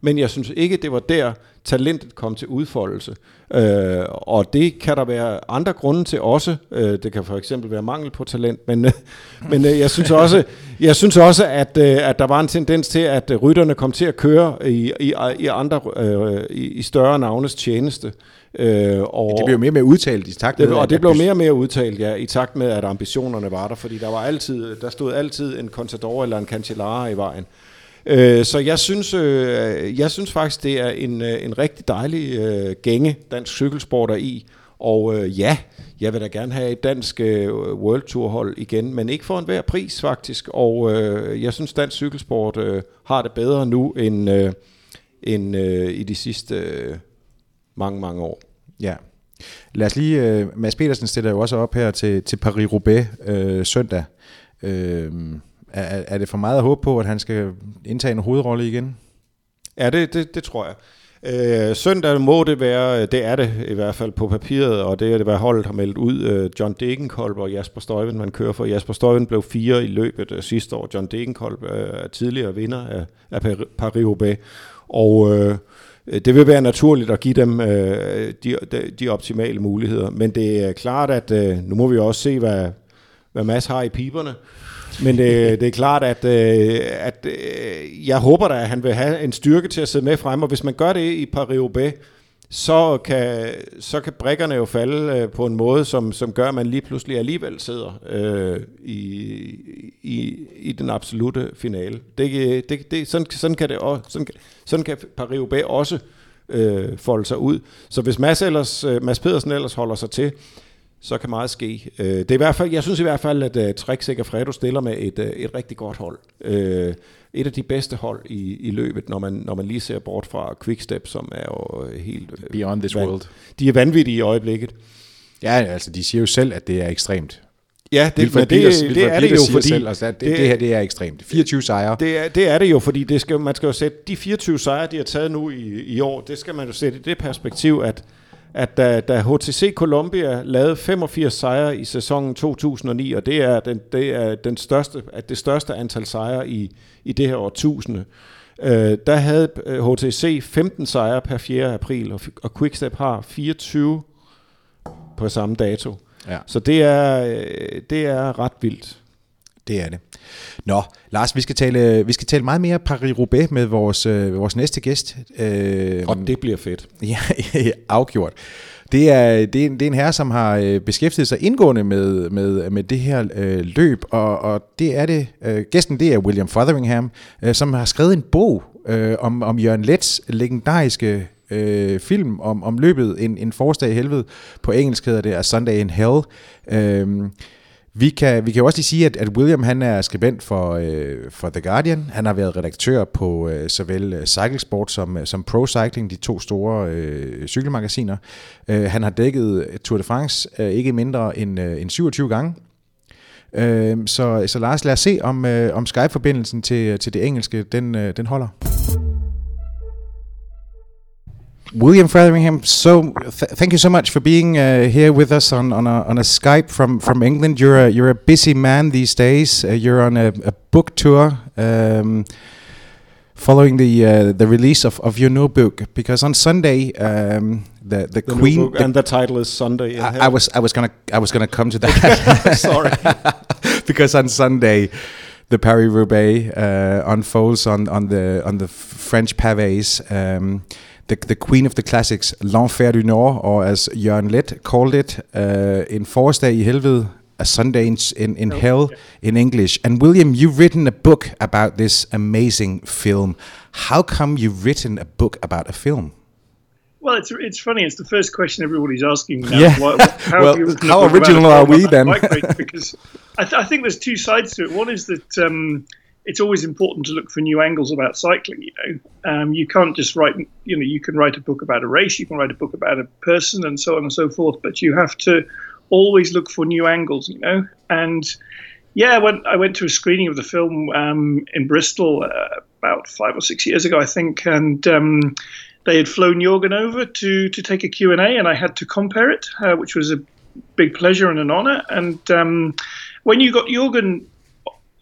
S2: men jeg synes ikke, det var der, talentet kom til udfoldelse. Øh, og det kan der være andre grunde til også. Øh, det kan for eksempel være mangel på talent, men, øh, men øh, jeg synes også, jeg synes også at, øh, at der var en tendens til, at øh, rytterne kom til at køre i, i, i andre øh, i, i større navnes tjeneste.
S1: Øh, og det blev mere og mere udtalt i takt
S2: med, det, og det blev mere og mere udtalt, ja, i takt med, at ambitionerne var der, fordi der var altid, der stod altid en Contador eller en Cancellara i vejen. Øh, så jeg synes, øh, jeg synes faktisk, det er en, øh, en rigtig dejlig øh, gænge, dansk cykelsport er i. Og øh, ja, jeg vil da gerne have et dansk øh, World Tour hold igen, men ikke for enhver pris faktisk. Og øh, jeg synes, dansk cykelsport øh, har det bedre nu end, øh, end øh, i de sidste øh, mange, mange år.
S1: Ja. Lad os lige, øh, Mads Petersen stiller jo også op her til, til Paris-Roubaix øh, søndag. Øh, er, er det for meget at håbe på, at han skal indtage en hovedrolle igen?
S2: Ja, det, det, det tror jeg. Øh, søndag må det være, det er det i hvert fald på papiret, og det er det, hvad holdet har meldt ud. Øh, John Degenkolb og Jasper Støjven, man kører for. Jasper Støjven blev fire i løbet øh, sidste år. John Degenkolb øh, er tidligere vinder af, af Paris-Roubaix. Og øh, det vil være naturligt at give dem øh, de, de, de optimale muligheder. Men det er klart, at øh, nu må vi også se, hvad, hvad Mads har i piberne. Men det, det er klart, at, øh, at øh, jeg håber da, at han vil have en styrke til at sidde med frem, og hvis man gør det i Paris-Roubaix, så kan, så kan brækkerne jo falde øh, på en måde, som, som gør, at man lige pludselig alligevel sidder øh, i, i, i den absolute finale. Det, øh, det, det, sådan, sådan kan det også, sådan, sådan kan Paris-Roubaix også øh, folde sig ud. Så hvis Mads, ellers, øh, Mads Pedersen ellers holder sig til, så kan meget ske. Øh, det er i hvert fald, jeg synes i hvert fald, at uh, Trek Fredo stiller med et, uh, et rigtig godt hold. Uh, et af de bedste hold i, i løbet, når man, når man lige ser bort fra Quickstep, som er jo helt...
S1: Uh, Beyond this world.
S2: De er vanvittige i øjeblikket.
S1: Ja, altså de siger jo selv, at det er ekstremt.
S2: Ja, det, men det, det, det er det jo, fordi...
S1: Selv, altså, det, det, det her det er ekstremt. 24 sejre.
S2: Det er, det er det jo, fordi det skal, man skal jo sætte de 24 sejre, de har taget nu i, i år, det skal man jo sætte i det perspektiv, at at da, da HTC Columbia lavede 85 sejre i sæsonen 2009, og det er, den, det er den største, at det største antal sejre i, i det her årtusinde, øh, der havde HTC øh, 15 sejre per 4. april, og, og Quickstep har 24 på samme dato. Ja. Så det er, øh, det er ret vildt.
S1: Det er det. Nå, Lars, vi skal tale, vi skal tale meget mere Paris-Roubaix med vores, øh, vores næste gæst.
S2: Øh, og det bliver fedt.
S1: Ja, afgjort. Det er, det, er, det er en herre, som har øh, beskæftiget sig indgående med, med, med det her øh, løb, og, og det er det. Øh, gæsten det er William Fotheringham, øh, som har skrevet en bog øh, om, om Jørgen Lets legendariske øh, film om, om løbet, en, en forårsdag i helvede. På engelsk hedder det A Sunday in Hell. Øh, vi kan, vi kan jo også lige sige, at, at William han er skribent for, øh, for The Guardian. Han har været redaktør på øh, såvel øh, Cyclesport som, øh, som Pro Cycling, de to store øh, cykelmagasiner. Øh, han har dækket Tour de France øh, ikke mindre end, øh, end 27 gange. Øh, så, så Lars, lad os se, om, øh, om Skype-forbindelsen til, til det engelske, den, øh, den holder. William Fotheringham, so th- thank you so much for being uh, here with us on, on, a, on a Skype from, from England. You're a, you're a busy man these days. Uh, you're on a, a book tour um, following the uh, the release of, of your new book because on Sunday um, the the, the Queen
S2: the and the title is Sunday.
S1: I, I, was I was gonna I was gonna come to that.
S2: Sorry,
S1: because on Sunday the Paris Roubaix uh, unfolds on on the on the French pavés. Um, the, the Queen of the Classics, L'Enfer du Nord, or as Jørgen Leth called it, uh, en forårsdag i helvede. A Sunday in, in, in Hell yeah. in English. And William, you've written a book about this amazing film. How come you've written a book about a film?
S4: Well, it's it's funny. It's the first question everybody's asking now.
S1: Yeah. What, how, well, how original are we then?
S4: because I, th- I, think there's two sides to it. One is that um, it's always important to look for new angles about cycling. You know, um, you can't just write. You know, you can write a book about a race, you can write a book about a person, and so on and so forth. But you have to always look for new angles. You know, and yeah, when I went to a screening of the film um, in Bristol uh, about five or six years ago, I think, and um, they had flown Jorgen over to to take a Q and A, and I had to compare it, uh, which was a big pleasure and an honor. And um, when you got Jorgen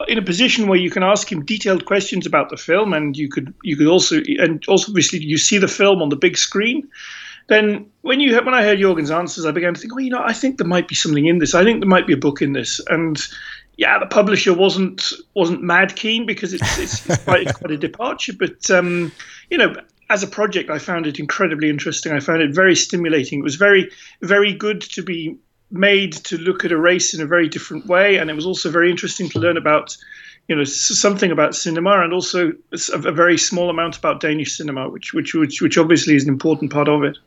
S4: in a position where you can ask him detailed questions about the film, and you could you could also and also obviously you see the film on the big screen. Then when you when I heard Jorgen's answers, I began to think, oh, you know, I think there might be something in this. I think there might be a book in this, and yeah, the publisher wasn't wasn't mad keen because it's it's, it's, quite, it's quite a departure. But um, you know, as a project, I found it incredibly interesting. I found it very stimulating. It was very very good to be made to look at a race in a very different way, and it was also very interesting to learn about, you know, something about cinema and also a, a very small amount about Danish cinema, which which which which obviously is an important part of it.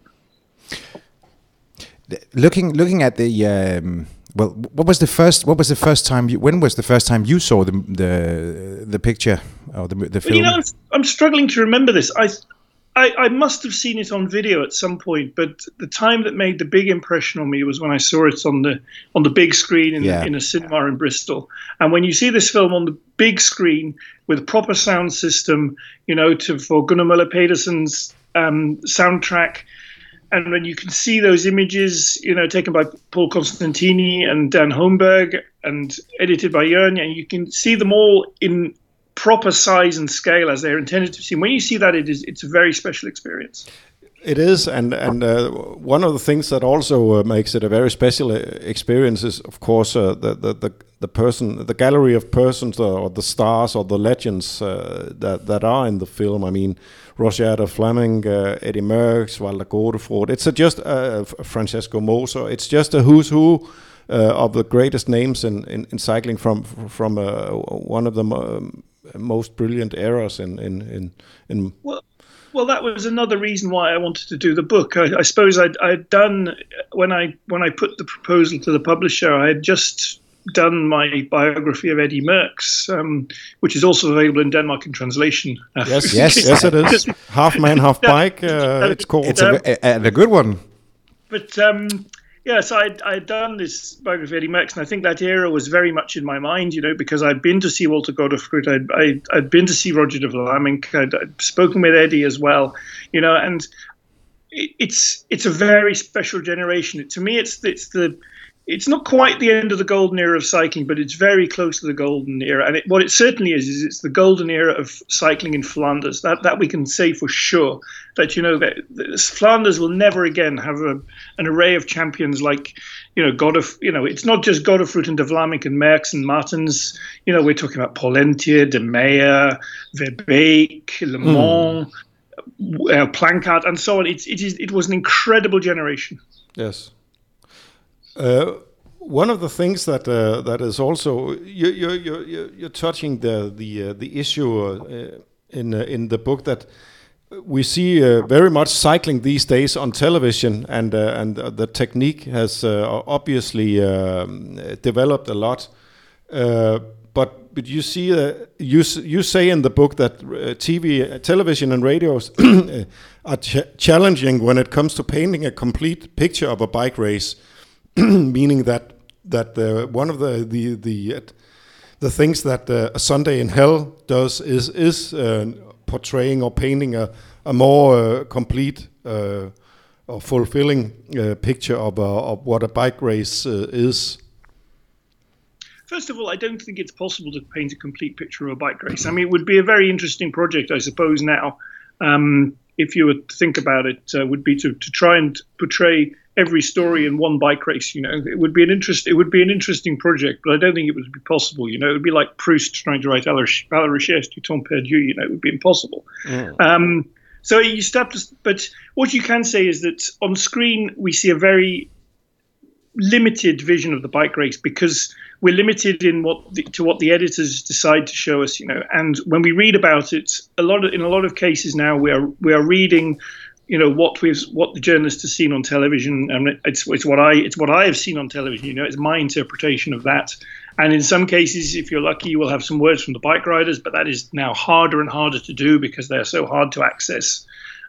S1: Looking looking at the. Um well, what was the first? What was the first time? You, when was the first time you saw the the the picture or the the film?
S4: Well, you know, I'm struggling to remember this. I I, I, must have seen it on video at some point, but the time that made the big impression on me was when I saw it on the on the big screen in, yeah. in a cinema in Bristol. And when you see this film on the big screen with proper sound system, you know, to for Gunnar Möller Pedersen's um, soundtrack, and when you can see those images, you know, taken by Paul Constantini and Dan Holmberg and edited by Jörn, and you can see them all in proper size and scale as they're intended to be seen. When you see that, it is it's a very special experience.
S2: It is, and and uh, one of the things that also uh, makes it a very special uh, experience is, of course, uh, the, the, the the person, the gallery of persons, uh, or the stars, or the legends uh, that that are in the film. I mean, Roger Vlaeminck, Eddy Merckx, Walter Godefroot. It's just Francesco Moser. It's just a who's who. Of the greatest names in, in, in cycling from from one of the um, most brilliant eras in in in, in
S4: well, well, that was another reason why I wanted to do the book. I, I suppose I'd, I'd, done when I when I put the proposal to the publisher, I had just done my biography of Eddy Merckx, um, which is also available in Denmark in translation.
S2: Yes, yes, yes, it is. half man, half bike. Uh, it's called.
S1: It's a, a, a good one.
S4: But um, Yes, I'd, I'd done this biography of Eddy Merckx, and I think that era was very much in my mind, you know, because I'd been to see Walter Godefroot, I'd, I'd, I'd been to see Roger de Vlaeminck, I'd, I'd spoken with Eddy as well, you know, and it, it's it's a very special generation. To me, it's it's the it's not quite the end of the golden era of cycling, but it's very close to the golden era. And it, what it certainly is is it's the golden era of cycling in Flanders. That that we can say for sure. That you know that, that Flanders will never again have a, an array of champions like you know God of you know it's not just Godefroot and De Vlaeminck and Merckx and Maertens. You know we're talking about Pollentier, De Meyer, Verbeeck, Le hmm. Mans. Mm. Uh, and so on. It's, it is it was an incredible generation.
S2: Yes. Uh, one of the things that uh, that is also you you you you're touching the the uh, the issue uh, in uh, in the book that we see uh, very much cycling these days on television, and and the technique has obviously um, developed a lot. but but you see you you say in the book that TV, television, and radios are ch challenging when it comes to painting a complete picture of a bike race meaning that that uh, one of the the the uh, the things that uh, a Sunday in Hell does is is uh, portraying or painting a a more uh, complete uh, or fulfilling picture of of what a bike race is.
S4: First of all, I don't think it's possible to paint a complete picture of a bike race. I mean, it would be a very interesting project, I suppose. Now, um, if you would think about it, would be to to try and portray every story in one bike race. You know, it would be an interest. It would be an interesting project, but I don't think it would be possible. You know, it would be like Proust trying to write La Recherche du Temps Perdu. You know, it would be impossible. Mm. Um, so you start to, but what you can say is that on screen we see a very limited vision of the bike race because we're limited in what the, to what the editors decide to show us, you know. And when we read about it, a lot of in a lot of cases now we are we are reading, you know, what we've what the journalist has seen on television, and it's it's what I it's what I have seen on television. You know, it's my interpretation of that. And in some cases, if you're lucky, you will have some words from the bike riders, but that is now harder and harder to do because they're so hard to access.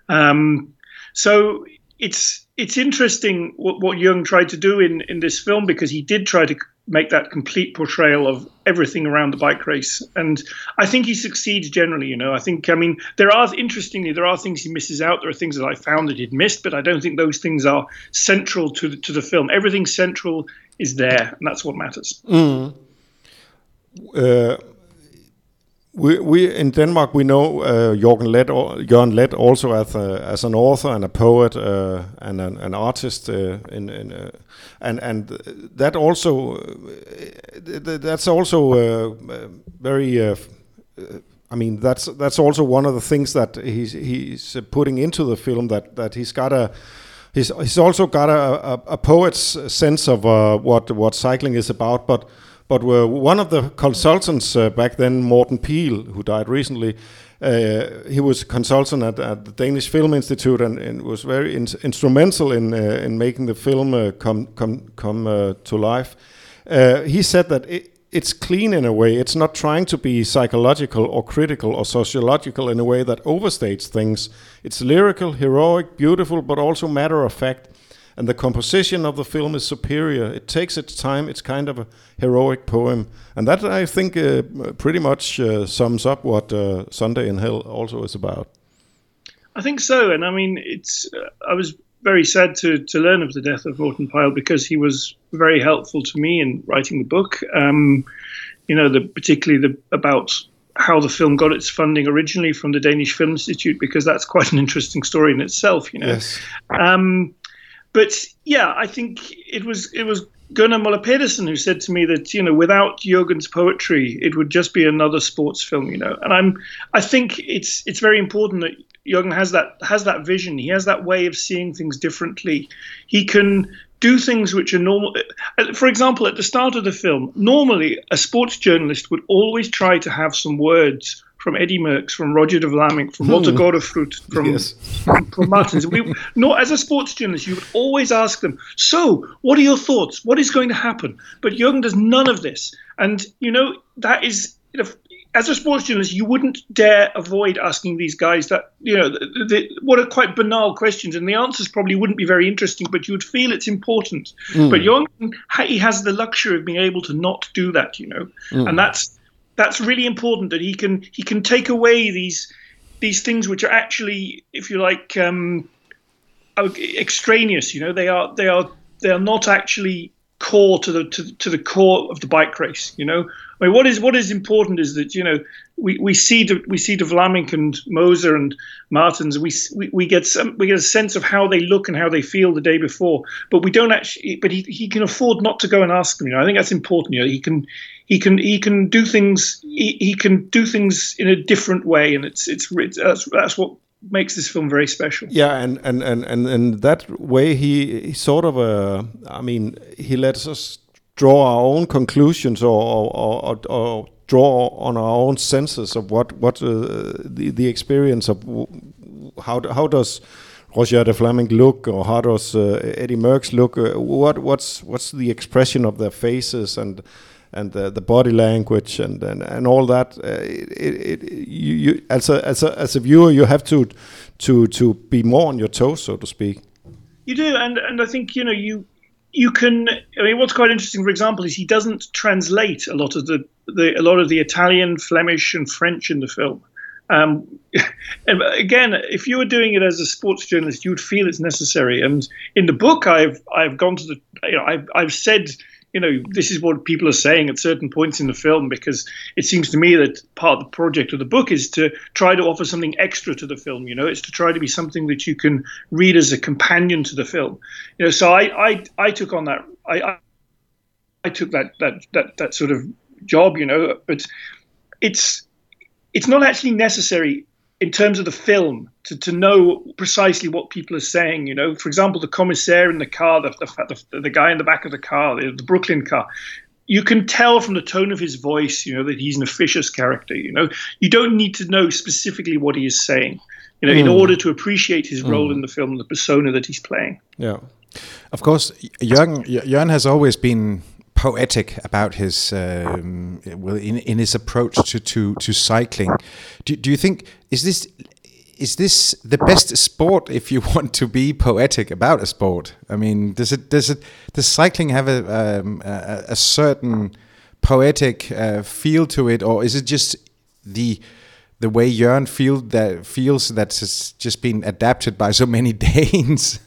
S4: Um, so it's it's interesting what, what Jung tried to do in, in this film because he did try to make that complete portrayal of everything around the bike race. And I think he succeeds generally, you know. I think, I mean, there are, interestingly, there are things he misses out. There are things that I found that he'd missed, but I don't think those things are central to the, to the film. Everything central is there, and that's what matters.
S2: Mm. Uh, we, we in Denmark we know uh, Jørgen Leth, Jørgen also as a, as an author and a poet uh, and an, an artist uh, in, in uh, and and that also uh, that's also uh, very I mean that's that's also one of the things that he's he's putting into the film that that he's got a he's he's also got a, a, a poet's sense of what what cycling is about but but uh, one of the consultants uh, back then, Morten Piil, who died recently, uh, he was a consultant at, at, the Danish Film Institute and, and was very in, instrumental in in making the film come come come to life. he said that it, it's clean in a way. It's not trying to be psychological or critical or sociological in a way that overstates things. It's lyrical, heroic, beautiful, but also matter of fact and the composition of the film is superior. It takes its time. It's kind of a heroic poem, and that I think uh, pretty much uh, sums up what uh, Sunday in Hell also is about.
S4: I think so, and I mean, it's. Uh, I was very sad to to learn of the death of Morten Piil because he was very helpful to me in writing the book. Um, you know, the particularly the about how the film got its funding originally from the Danish Film Institute because that's quite an interesting story in itself. You know.
S2: Yes.
S4: Um, but yeah, I think it was it was Gunnar Moller Pedersen who said to me that you know without Jørgen's poetry, it would just be another sports film. You know, and I'm I think it's it's very important that Jørgen has that has that vision. He has that way of seeing things differently. He can do things which are normal. Uh, for example, at the start of the film, normally a sports journalist would always try to have some words from Eddie Merckx, from Roger de Vlaeminck, from Walter hmm. Godefroot, from, yes. from, from Maertens. We, no, as a sports journalist, you would always ask them, so what are your thoughts? What is going to happen? But Jørgen does none of this. And, you know, that is, you know, as a sports journalist, you wouldn't dare avoid asking these guys that, you know, the, the, what are quite banal questions. And the answers probably wouldn't be very interesting, but you would feel it's important. Mm. But Jørgen, he has the luxury of being able to not do that, you know. Mm. And that's that's really important that he can he can take away these these things which are actually, if you like, um, extraneous. You know, they are they are they are not actually core to the to, to the core of the bike race. You know, Mean, what is what is important is that you know we, we see de, we see de Vlaeminck and Moser and Maertens. We, we we get some we get a sense of how they look and how they feel the day before, but we don't actually. But he, he can afford not to go and ask them. You know, I think that's important. You know, he can he can he can do things he, he can do things in a different way, and it's it's, it's that's that's what makes this film very special.
S2: Yeah, and and and and, and that way he, he sort of uh, I mean he lets us draw our own conclusions or or, or, or draw on our own senses of what what uh, the the experience of how how does Roger de Vlaeminck look or how does uh, Eddy Merckx look uh, what what's what's the expression of their faces and and the, the body language and, and, and all that. Uh, it, it, you, you, as a as a as a viewer, you have to to to be more on your toes, so to speak.
S4: You do, and and I think you know you you can. I mean, what's quite interesting, for example, is he doesn't translate a lot of the, the a lot of the Italian, Flemish, and French in the film. Um, and again, if you were doing it as a sports journalist, you would feel it's necessary. And in the book, I've I've gone to the you know I've I've said you know, this is what people are saying at certain points in the film because it seems to me that part of the project of the book is to try to offer something extra to the film. You know, it's to try to be something that you can read as a companion to the film. You know, so I I, I took on that I, I I took that that that that sort of job. You know, but it's it's not actually necessary in terms of the film to, to know precisely what people are saying. You know, for example, the commissaire in the car, the the, the, the guy in the back of the car, the, the Brooklyn car. You can tell from the tone of his voice, you know, that he's an officious character. You know, you don't need to know specifically what he is saying, you know, mm. in hmm. order to appreciate his role mm. in the film, the persona that he's playing.
S1: Yeah, of course, Jørgen, Jørgen has always been poetic about his um, well in, in his approach to to, to cycling. Do, do you think is this is this the best sport if you want to be poetic about a sport? I mean, does it does it does cycling have a um, a, a, certain poetic uh, feel to it, or is it just the the way Jörn feel that feels that has just been adapted by so many Danes?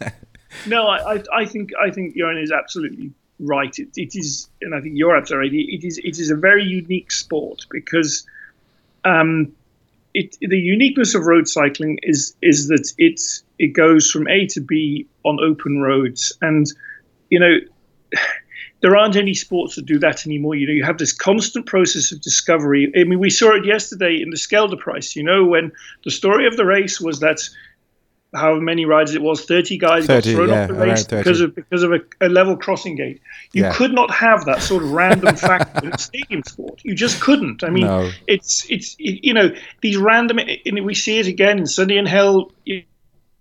S4: no, I, I think I think Jörn is absolutely right. It, it is, and I think you're absolutely right. It is it is a very unique sport because um, it, the uniqueness of road cycling is is that it's it goes from A to B on open roads, and you know. There aren't any sports that do that anymore. You know, you have this constant process of discovery. I mean, we saw it yesterday in the Scheldeprijs. You know, when the story of the race was that however many rides it was, 30 guys 30, got thrown yeah, off the race because of because of a, a level crossing gate. You yeah. could not have that sort of random factor in stadium sport. You just couldn't. I mean, no. it's it's it, you know these random. we see it again in Sunday in Hell. You,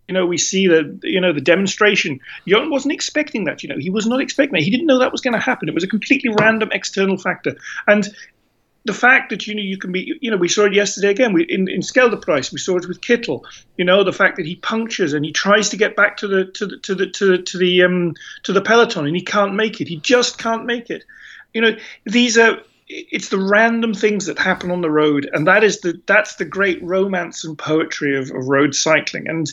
S4: you know, we see the you know the demonstration. Jon wasn't expecting that. You know, he was not expecting that. He didn't know that was going to happen. It was a completely random external factor. And the fact that you know you can be you know we saw it yesterday again we, in in Scheldeprijs we saw it with Kittel you know the fact that he punctures and he tries to get back to the to the to the to the to the um to the peloton and he can't make it. He just can't make it. You know these are it's the random things that happen on the road and that is the that's the great romance and poetry of, of road cycling. And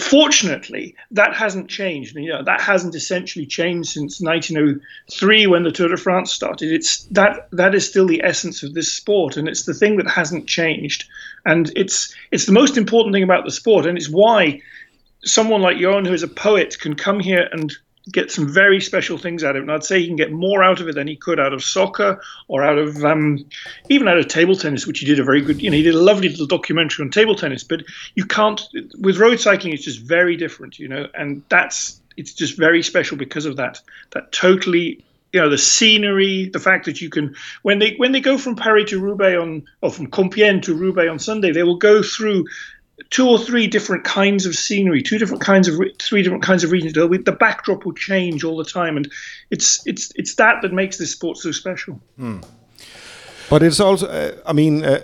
S4: fortunately, that hasn't changed. You know, that hasn't essentially changed since 1903 when the Tour de France started. It's that that is still the essence of this sport, and it's the thing that hasn't changed. And it's it's the most important thing about the sport, and it's why someone like Jon, who is a poet, can come here and get some very special things out of it. And I'd say he can get more out of it than he could out of soccer or out of um, even out of table tennis, which he did a very good. You know, he did a lovely little documentary on table tennis. But you can't with road cycling. It's just very different, you know, and that's it's just very special because of that. That totally. You know the scenery, the fact that you can when they when they go from Paris to Roubaix on or from Compiègne to Roubaix on Sunday, they will go through two or three different kinds of scenery, two different kinds of three different kinds of regions. The backdrop will change all the time, and it's it's it's that that makes this sport so special. Mm.
S2: But it's also, uh, I mean. Uh,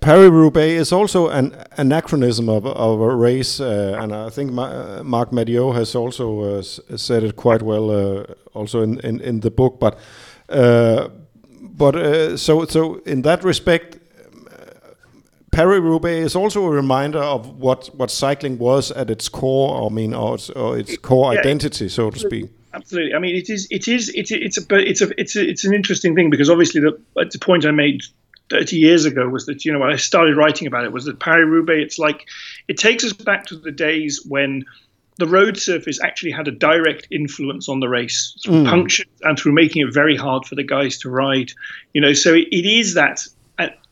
S2: Paris Roubaix is also an anachronism of, of a race, uh, and I think Ma Marc Madiot has also uh, said it quite well, uh, also in, in, in, the book. But uh, but so so in that respect, Paris-Roubaix is also a reminder of what, what cycling was at its core, I mean, or its, or its core yeah, identity, so to speak.
S4: Absolutely. I mean, it is. It is. It, it's a. It's a. It's a, It's an interesting thing because obviously the, the point I made 30 years ago was that you know when I started writing about it was that Paris Roubaix. It's like it takes us back to the days when the road surface actually had a direct influence on the race through mm. punctures and through making it very hard for the guys to ride. You know, so it, it is that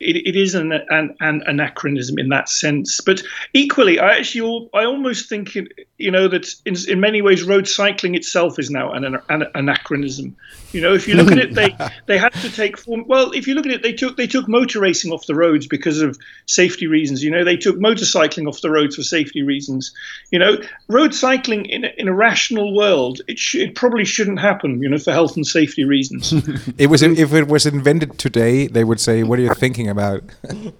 S4: it, it is an, an, an, anachronism in that sense. But equally, I actually I almost think you know that in, in many ways road cycling itself is now an, an anachronism. You know, if you look at it, they they had to take form. Well, if you look at it, they took they took motor racing off the roads because of safety reasons. You know, they took motorcycling off the roads for safety reasons. You know, road cycling in a, in a rational world, it sh- it probably shouldn't happen. You know, for health and safety reasons.
S1: it was if it was invented today, they would say, "What are you thinking about?"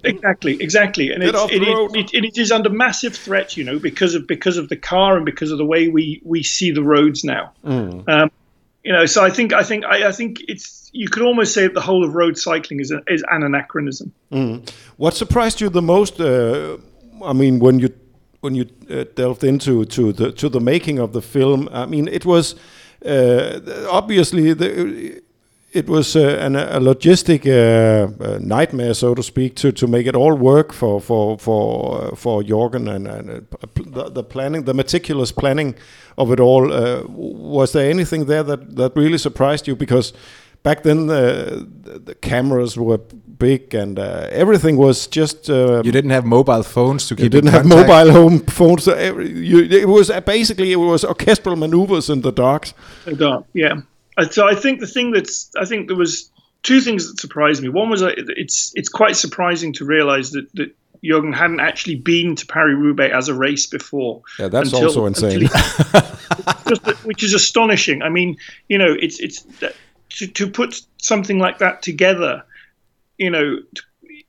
S4: exactly, exactly, and it, it, it, it is under massive threat. You know, because of because of the car and because of the way we we see the roads now. Mm. Um, you know, so I think I think I, I, think it's you could almost say that the whole of road cycling is a, is an anachronism.
S2: Mm. What surprised you the most? Uh, I mean, when you when you uh, delved into to the to the making of the film, I mean, it was uh, obviously the, it was uh, an, a logistic uh, nightmare, so to speak, to, to make it all work for for for uh, for Jorgen and, and uh, the, the, planning, the meticulous planning of it all. Uh, was there anything there that that really surprised you? Because back then the, the cameras were big and uh, everything was just. Uh,
S1: you didn't have mobile phones to keep.
S2: You didn't have mobile home phones. So every, you, it was uh, basically it was orchestral maneuvers in the dark.
S4: The dark, yeah. So I think the thing that's I think there was two things that surprised me. One was uh, it's it's quite surprising to realize that that Jørgen hadn't actually been to Paris Roubaix as a race before.
S2: Yeah, that's until, also insane. He,
S4: just, which is astonishing. I mean, you know, it's it's to to put something like that together, you know,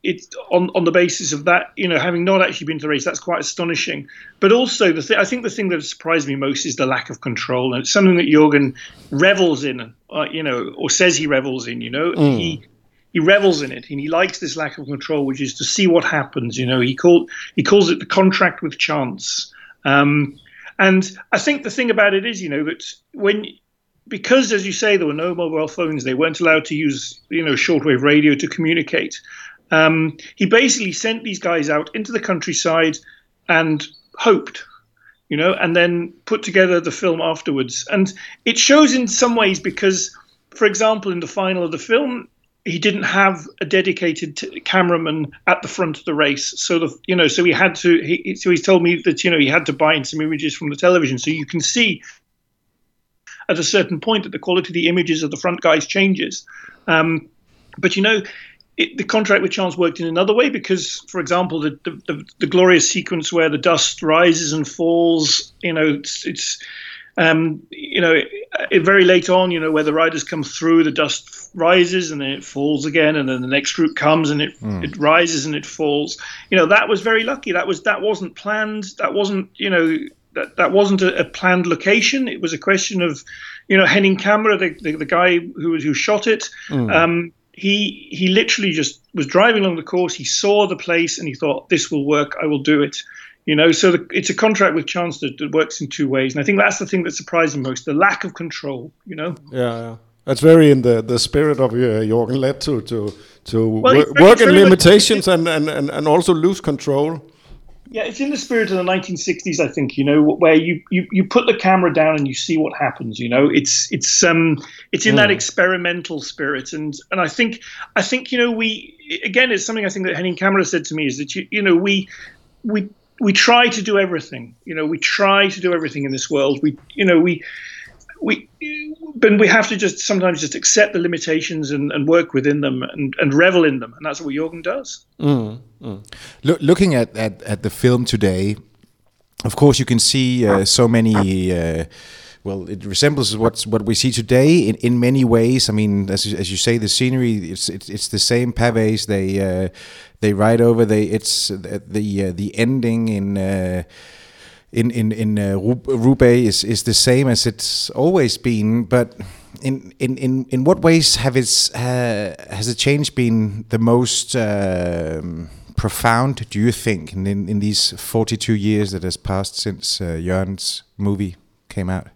S4: it's on on the basis of that, you know, having not actually been to the race, that's quite astonishing. But also, the th- I think the thing that surprised me most is the lack of control, and it's something that Jørgen revels in, uh, you know, or says he revels in. You know, mm. he he revels in it and he likes this lack of control, which is to see what happens. You know, he called he calls it the contract with chance. Um, and I think the thing about it is, you know, that when because, as you say, there were no mobile phones, they weren't allowed to use you know shortwave radio to communicate. Um, he basically sent these guys out into the countryside and hoped you know, and then put together the film afterwards. And it shows in some ways because, for example, in the final of the film, he didn't have a dedicated t- cameraman at the front of the race. So the you know so he had to he so he's told me that you know he had to buy in some images from the television. So you can see at a certain point that the quality of the images of the front guys changes. Um, but you know. It, the contract with Chance worked in another way because, for example, the, the, the, the glorious sequence where the dust rises and falls, you know, it's, it's um, you know, it, very late on, you know, where the riders come through, the dust rises and then it falls again, and then the next group comes and it mm. it rises and it falls. You know, that was very lucky. That was that wasn't planned. That wasn't you know that that wasn't a, a planned location. It was a question of, you know, Henning Camre, the, the, the guy who who shot it. Mm. Um, he he literally just was driving along the course. He saw the place and he thought, "This will work. I will do it." You know, so the, it's a contract with Chance that, that, works in two ways, and I think that's the thing that surprised me most: the lack of control. You know.
S2: Yeah, yeah. That's very in the, the spirit of uh, Jorgen Leth to to to well, work, work in limitations and, and, and, and also lose control.
S4: Yeah, it's in the spirit of the 1960s, I think. You know, where you, you, you put the camera down and you see what happens. You know, it's it's um it's in mm. that experimental spirit, and and I think I think you know we again it's something I think that Henning Camre said to me is that you you know we we we try to do everything. You know, we try to do everything in this world. We, you know, we, we, but we have to just sometimes just accept the limitations and, and work within them and, and revel in them, and that's what jorgen does.
S1: Mm, mm. Look, looking at, at at the film today, of course, you can see uh, so many. Uh, well, it resembles what's what we see today in, in many ways. I mean, as as you say, the scenery it's it's, it's the same pavés. They uh, they ride over. They it's the uh, the ending in. In in in uh, Roubaix is, is the same as it's always been, but in in in, in what ways have it uh, has the change been the most um, profound? Do you think in, in, these forty two years that has passed since uh, movie came out?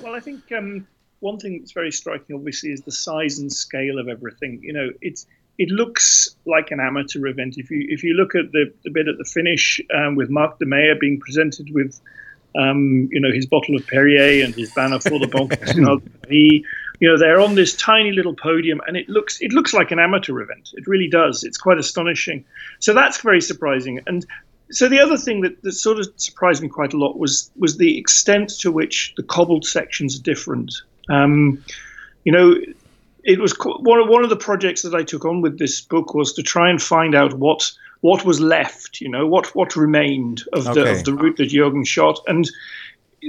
S4: Well, I think um, one thing that's very striking, obviously, is the size and scale of everything. You know, it's it looks like an amateur event. If you if you look at the, the bit at the finish um, with Marc De Meyer being presented with, um, you know, his bottle of Perrier and his banner for the Banque he, you know, they're on this tiny little podium, and it looks it looks like an amateur event. It really does. It's quite astonishing. So that's very surprising. And so the other thing that, that sort of surprised me quite a lot was was the extent to which the cobbled sections are different. Um, you know, it was one of, one of the projects that I took on with this book was to try and find out what what was left, you know, what what remained of the okay. of the route that Jørgen shot, and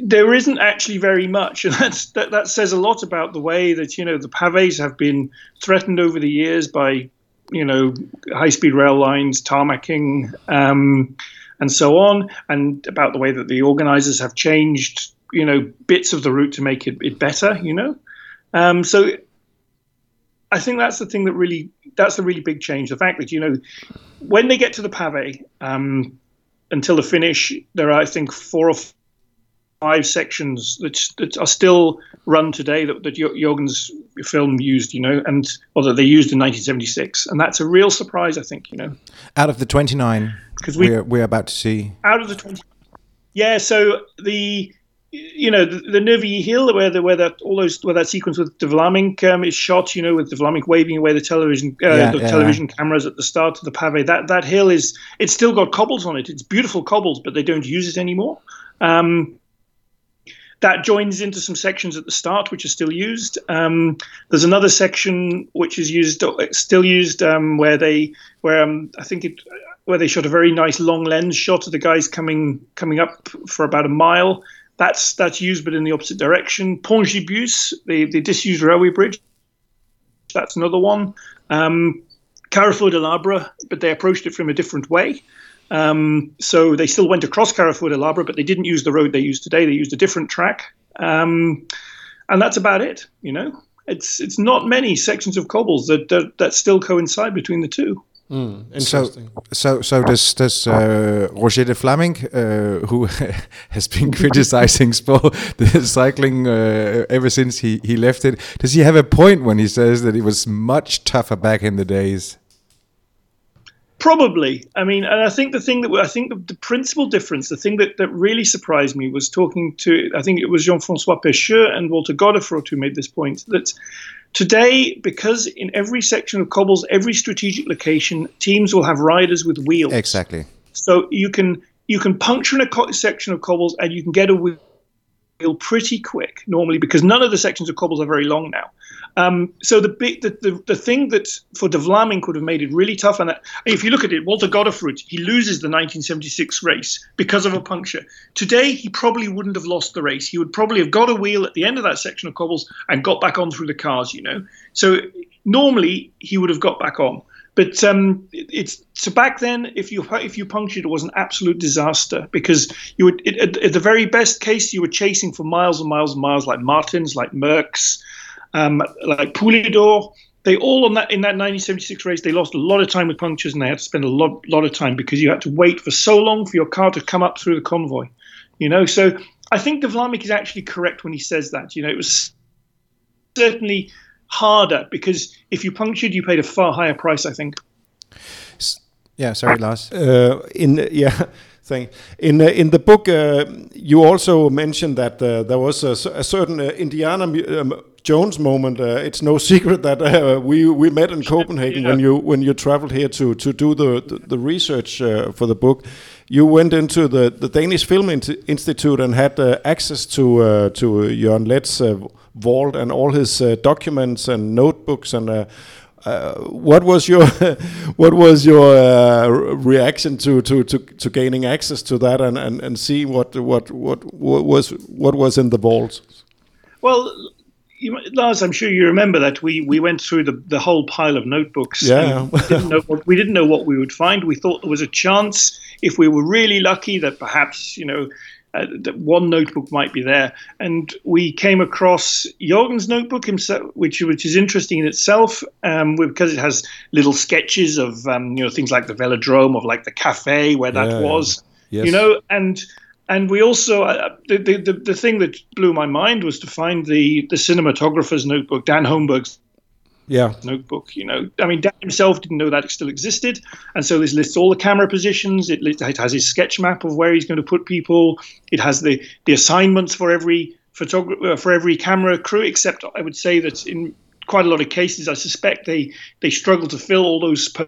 S4: there isn't actually very much, and that's that, that says a lot about the way that you know the pavés have been threatened over the years by you know, high speed rail lines, tarmacking, um, and so on, and about the way that the organizers have changed, you know, bits of the route to make it, it better, you know. Um, so I think that's the thing that really, that's the really big change. The fact that, you know, when they get to the pavé, um, until the finish, there are, I think, four or five sections that, that are still run today that, that Jørgen's film used, you know, and or that they used in 1976, and that's a real surprise, I think, you know.
S1: Out of the 29, because we, we're, we're about to see
S4: out of the 20. Yeah, so the you know, the, the Nervy Hill, where the where that all those where that sequence with De Vlaeminck um, is shot, you know, with De Vlaeminck waving away the television uh,
S1: Yeah,
S4: the
S1: yeah.
S4: television cameras at the start of the pave. That that hill is it's still got cobbles on it. It's beautiful cobbles, but they don't use it anymore. Um, that joins into some sections at the start, which are still used. Um, there's another section which is used, still used, um, where they, where um, I think it, where they shot a very nice long lens shot of the guys coming coming up for about a mile. That's that's used, but in the opposite direction. Pont Gibus, the the disused railway bridge. That's another one. Um, Carrefour de l'Arbre, but they approached it from a different way. Um, so they still went across Carrefour de l'Arbre, but they didn't use the road they use today. They used a different track, um, and that's about it. You know, it's it's not many sections of cobbles that that, that still coincide between the two.
S1: So,
S2: Interesting.
S1: so, so does does uh, Roger de Vlaeminck, uh, who has been criticizing Spo, the cycling uh, ever since he, he left it, does he have a point when he says that it was much tougher back in the days?
S4: Probably. I mean, and I think the thing that I think the, the principal difference, the thing that, that really surprised me was talking to, I think it was Jean Francois Pescheux and Walter Godefroot who made this point that today, because in every section of cobbles, every strategic location, teams will have riders with wheels.
S1: Exactly.
S4: So you can you can puncture in a co- section of cobbles and you can get a wheel pretty quick normally because none of the sections of cobbles are very long now. Um, so the the, the, the thing that for De Vlaeminck would have made it really tough, and that, if you look at it, Walter Godefroot he loses the 1976 race because of a puncture. Today he probably wouldn't have lost the race. He would probably have got a wheel at the end of that section of cobbles and got back on through the cars. You know, so normally he would have got back on. But um, it's so back then, if you if you punctured, it was an absolute disaster because you would it, at, at the very best case you were chasing for miles and miles and miles, like Maertens, like Merckx, um, like Poulidor. They all on that in that 1976 race, they lost a lot of time with punctures, and they had to spend a lot lot of time because you had to wait for so long for your car to come up through the convoy. You know, so I think De Vlaeminck is actually correct when he says that. You know, it was certainly harder because if you punctured, you paid a far higher price. I think.
S1: Yeah, sorry, Lars.
S2: Uh, in yeah, thank. In uh, in the book, uh, you also mentioned that uh, there was a, a certain uh, Indiana um, Jones moment. Uh, it's no secret that uh, we we met in Copenhagen when you when you traveled here to to do the the, the research uh, for the book. You went into the, the Danish Film In- Institute and had uh, access to uh, to Jørgen Leth's vault and all his uh, documents and notebooks and. Uh, what was your what was your uh, reaction to, to, to, to gaining access to that and, and, and see what, what what what was what was in the vault?
S4: Well, you, Lars, I'm sure you remember that we, we went through the, the whole pile of notebooks.
S2: Yeah.
S4: we didn't know what we didn't know what we would find. We thought there was a chance, if we were really lucky, that perhaps you know uh, one notebook might be there. And we came across Jorgen's notebook himself, which which is interesting in itself, um, because it has little sketches of um, you know things like the velodrome, of like the cafe where that
S2: Yeah.
S4: was,
S2: Yes.
S4: you know, and and we also uh, the, the the the thing that blew my mind was to find the the cinematographer's notebook, Dan Holmberg's
S2: Yeah,
S4: notebook. You know, I mean, Dan himself didn't know that it still existed, and so this lists all the camera positions. It, it has his sketch map of where he's going to put people. It has the the assignments for every photographer uh, for every camera crew. Except I would say that in quite a lot of cases, I suspect they they struggle to fill all those. Po-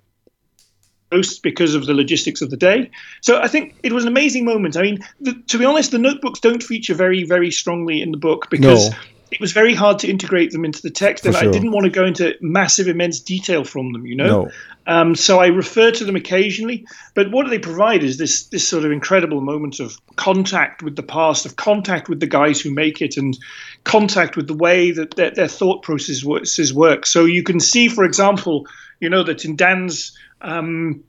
S4: posts because of the logistics of the day. So I think it was an amazing moment. I mean, the, to be honest, the notebooks don't feature very, very strongly in the book because
S2: No.
S4: It was very hard to integrate them into the text, and
S2: sure.
S4: I didn't want to go into massive, immense detail from them. You know,
S2: No.
S4: um, so I refer to them occasionally. But what they provide is this this sort of incredible moment of contact with the past, of contact with the guys who make it, and contact with the way that their, their thought processes work. So you can see, for example, you know that in Dan's um,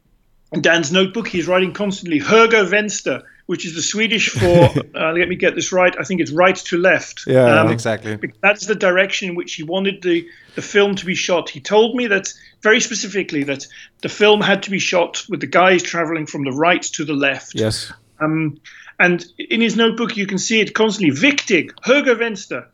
S4: in Dan's notebook, he's writing constantly "Höger Vänster," which is the Swedish for. uh, let me get this right. I think it's right to left.
S2: Yeah,
S4: Um,
S1: Exactly.
S4: that's the direction in which he wanted the, the film to be shot. He told me that very specifically that the film had to be shot with the guys traveling from the right to the left.
S2: yes.
S4: Um, and in his notebook, you can see it constantly. Wichtig, Höger Vänster.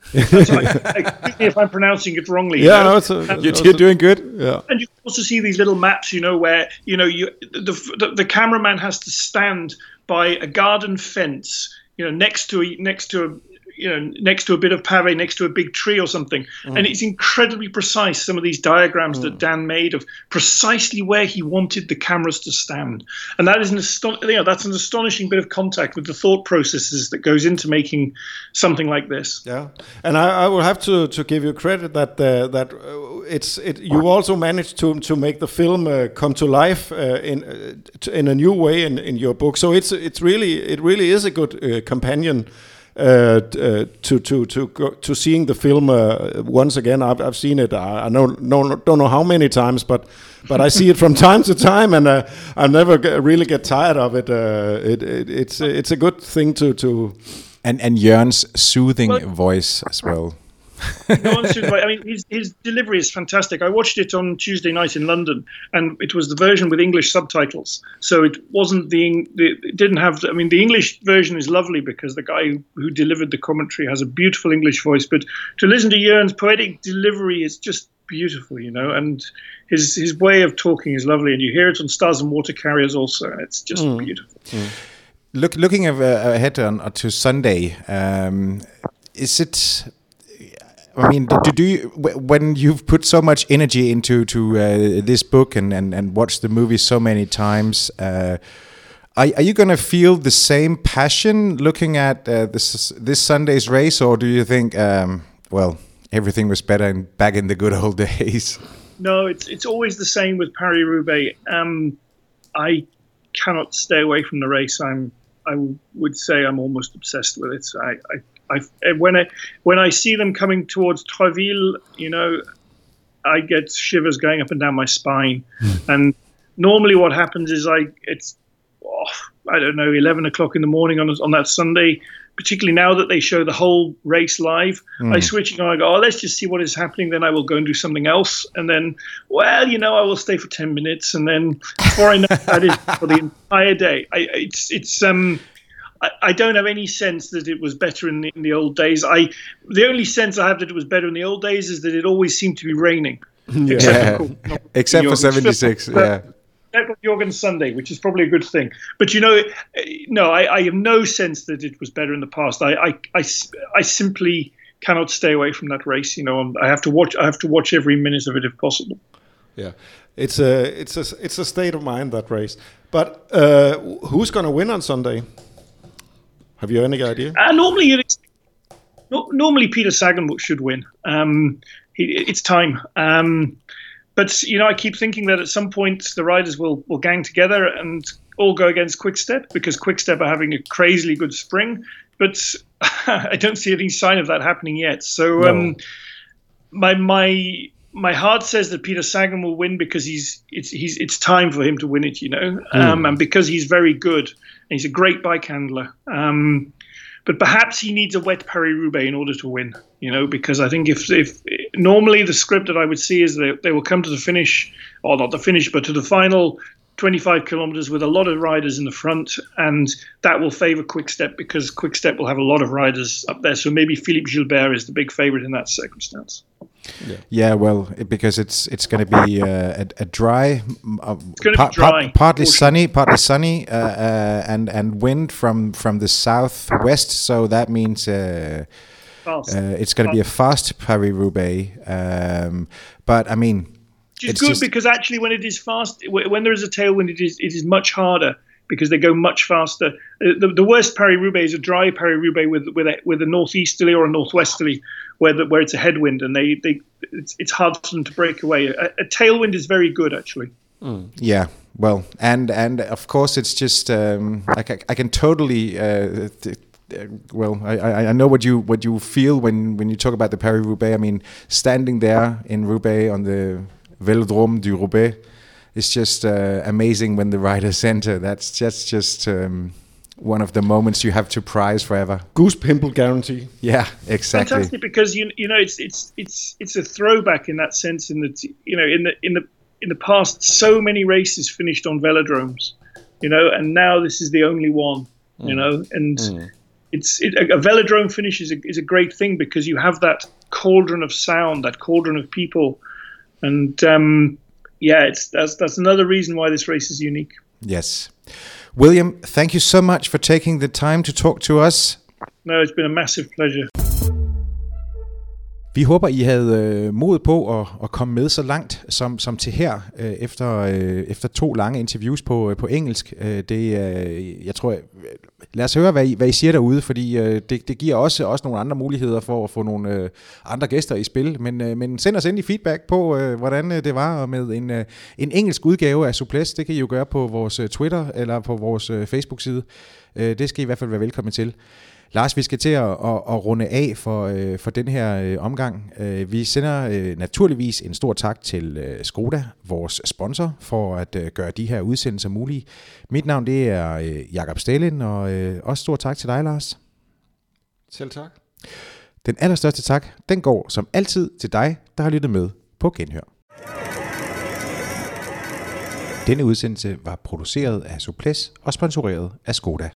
S4: So I- excuse me if I'm pronouncing it wrongly. you
S2: Yeah,
S4: know?
S2: no, it's a,
S1: You're, you're doing good.
S2: yeah.
S4: and you also see these little maps, you know, where you know you the the, the cameraman has to stand by a garden fence you know, next to a, next to a you know, next to a bit of pave, next to a big tree or something. Mm. And it's incredibly precise, some of these diagrams mm. that Dan made of precisely where he wanted the cameras to stand. And that is an aston- you know, that's an astonishing bit of contact with the thought processes that goes into making something like this.
S2: Yeah. And I, I will have to, to give you credit that uh, that uh, it's it, you also managed to to make the film uh, come to life uh, in uh, in a new way in, in your book. So it's it's really it really is a good uh, companion uh, uh, to to to go, to seeing the film uh, once again. I've, I've seen it. I, I know no, don't know how many times, but but I see it from time to time, and uh, I never get, really get tired of it. Uh, it, it. It's it's a good thing to to
S1: and and Jørn's soothing well, voice as well
S4: no I mean, his, his delivery is fantastic. I watched it on Tuesday night in London, and it was the version with English subtitles. So it wasn't the it didn't have. I mean, the English version is lovely because the guy who, who delivered the commentary has a beautiful English voice. But to listen to Jørn's poetic delivery is just beautiful, you know, and his his way of talking is lovely, and you hear it on Stars and Water Carriers also. It's just mm. beautiful. Mm.
S1: Look, looking ahead on, to Sunday, um, is it I mean, do, do you when you've put so much energy into to uh, this book and, and and watched the movie so many times? Uh, are, you going to feel the same passion looking at uh, this this Sunday's race, or do you think, um, well, everything was better in, back in the good old days?
S4: No, it's it's always the same with Paris Roubaix. Um, I cannot stay away from the race. I'm I would say I'm almost obsessed with it. I, I I when I when I see them coming towards Troisvilles, you know, I get shivers going up and down my spine. Hmm. and normally, what happens is I it's oh, I don't know eleven o'clock in the morning on on that Sunday. Particularly now that they show the whole race live, mm. I switch and I go, oh, let's just see what is happening. Then I will go and do something else. And then, well, you know, I will stay for 10 minutes. And then before I know that is for the entire day. I, it's, it's, um, I, I, don't have any sense that it was better in the, in the, old days. I the only sense I have that it was better in the old days is that it always seemed to be raining,
S1: yeah. except for, except for seventy six. Yeah.
S4: Jørgen Sunday, which is probably a good thing. But you know, no, I, I, have no sense that it was better in the past. I, I, I, I simply cannot stay away from that race. You know, I have to watch. I have to watch every minute of it if possible.
S2: Yeah, it's a it's a it's a state of mind that race. But uh, who's going to win on Sunday? Have you any idea?
S4: Uh, normally, no, normally Peter Sagan should win. Um, he, it's time. Um, but you know, I keep thinking that at some point the riders will will gang together and all go against Quickstep because Quickstep are having a crazily good spring. But I don't see any sign of that happening yet. So no. um, my my my heart says that Peter Sagan will win because he's it's he's it's time for him to win it, you know, mm. um, and because he's very good he's a great bike handler. Um, but perhaps he needs a wet Paris Roubaix in order to win, you know, because I think if if normally the script that I would see is that they will come to the finish, or not the finish, but to the final 25 kilometers with a lot of riders in the front, and that will favor Quickstep because Quickstep will have a lot of riders up there. So maybe Philippe Gilbert is the big favorite in that circumstance.
S1: Yeah, yeah well, it, because it's it's going to be uh, a, a, dry,
S4: uh, pa- dry
S1: partly sunny, partly sunny, uh, uh, and and wind from from the southwest. So that means. Uh, uh, it's going to be a fast Paris Roubaix, um, but I mean,
S4: which is good just, because actually, when it is fast, when there is a tailwind, it is it is much harder because they go much faster. The, the worst Paris Roubaix is a dry Paris Roubaix with with a, with a northeasterly or a northwesterly, where the, where it's a headwind and they, they it's, it's hard for them to break away. A, a tailwind is very good actually.
S1: Mm. Yeah, well, and and of course it's just um, like I, I can totally. Uh, th- uh, well, I, I know what you what you feel when, when you talk about the Paris Roubaix. I mean, standing there in Roubaix on the Velodrome du Roubaix, it's just uh, amazing when the riders enter. That's just just um, one of the moments you have to prize forever.
S2: Goose pimple guarantee.
S1: Yeah, exactly.
S4: Fantastic because you you know it's it's it's it's a throwback in that sense in that you know in the in the in the past so many races finished on velodromes, you know, and now this is the only one, you mm. know, and. Mm. It's it, a, velodrome finish is a, is a great thing because you have that cauldron of sound, that cauldron of people, and um, yeah, it's that's that's another reason why this race is unique.
S1: Yes. William, thank you so much for taking the time to talk to us.
S4: No, it's been a massive pleasure.
S1: Vi håber, I havde øh, mod på at, at komme med så langt som, som til her, øh, efter, øh, efter to lange interviews på, øh, på engelsk. Øh, det, øh, jeg tror, lad os høre, hvad I, hvad I siger derude, fordi øh, det, det giver også, også nogle andre muligheder for at få nogle øh, andre gæster i spil. Men, øh, men send os endelig feedback på, øh, hvordan øh, det var med en, øh, en engelsk udgave af Suples. Det kan I jo gøre på vores øh, Twitter eller på vores øh, Facebook-side. Øh, det skal I i hvert fald være velkommen til. Lars, vi skal til at, at, at runde af for, øh, for den her øh, omgang. Øh, vi sender øh, naturligvis en stor tak til øh, Skoda, vores sponsor, for at øh, gøre de her udsendelser mulige. Mit navn det er øh, Jakob Stalin, og øh, også stor tak til dig, Lars.
S2: Selv tak.
S1: Den allerstørste tak, den går som altid til dig, der har lyttet med på Genhør. Denne udsendelse var produceret af Suples og sponsoreret af Skoda.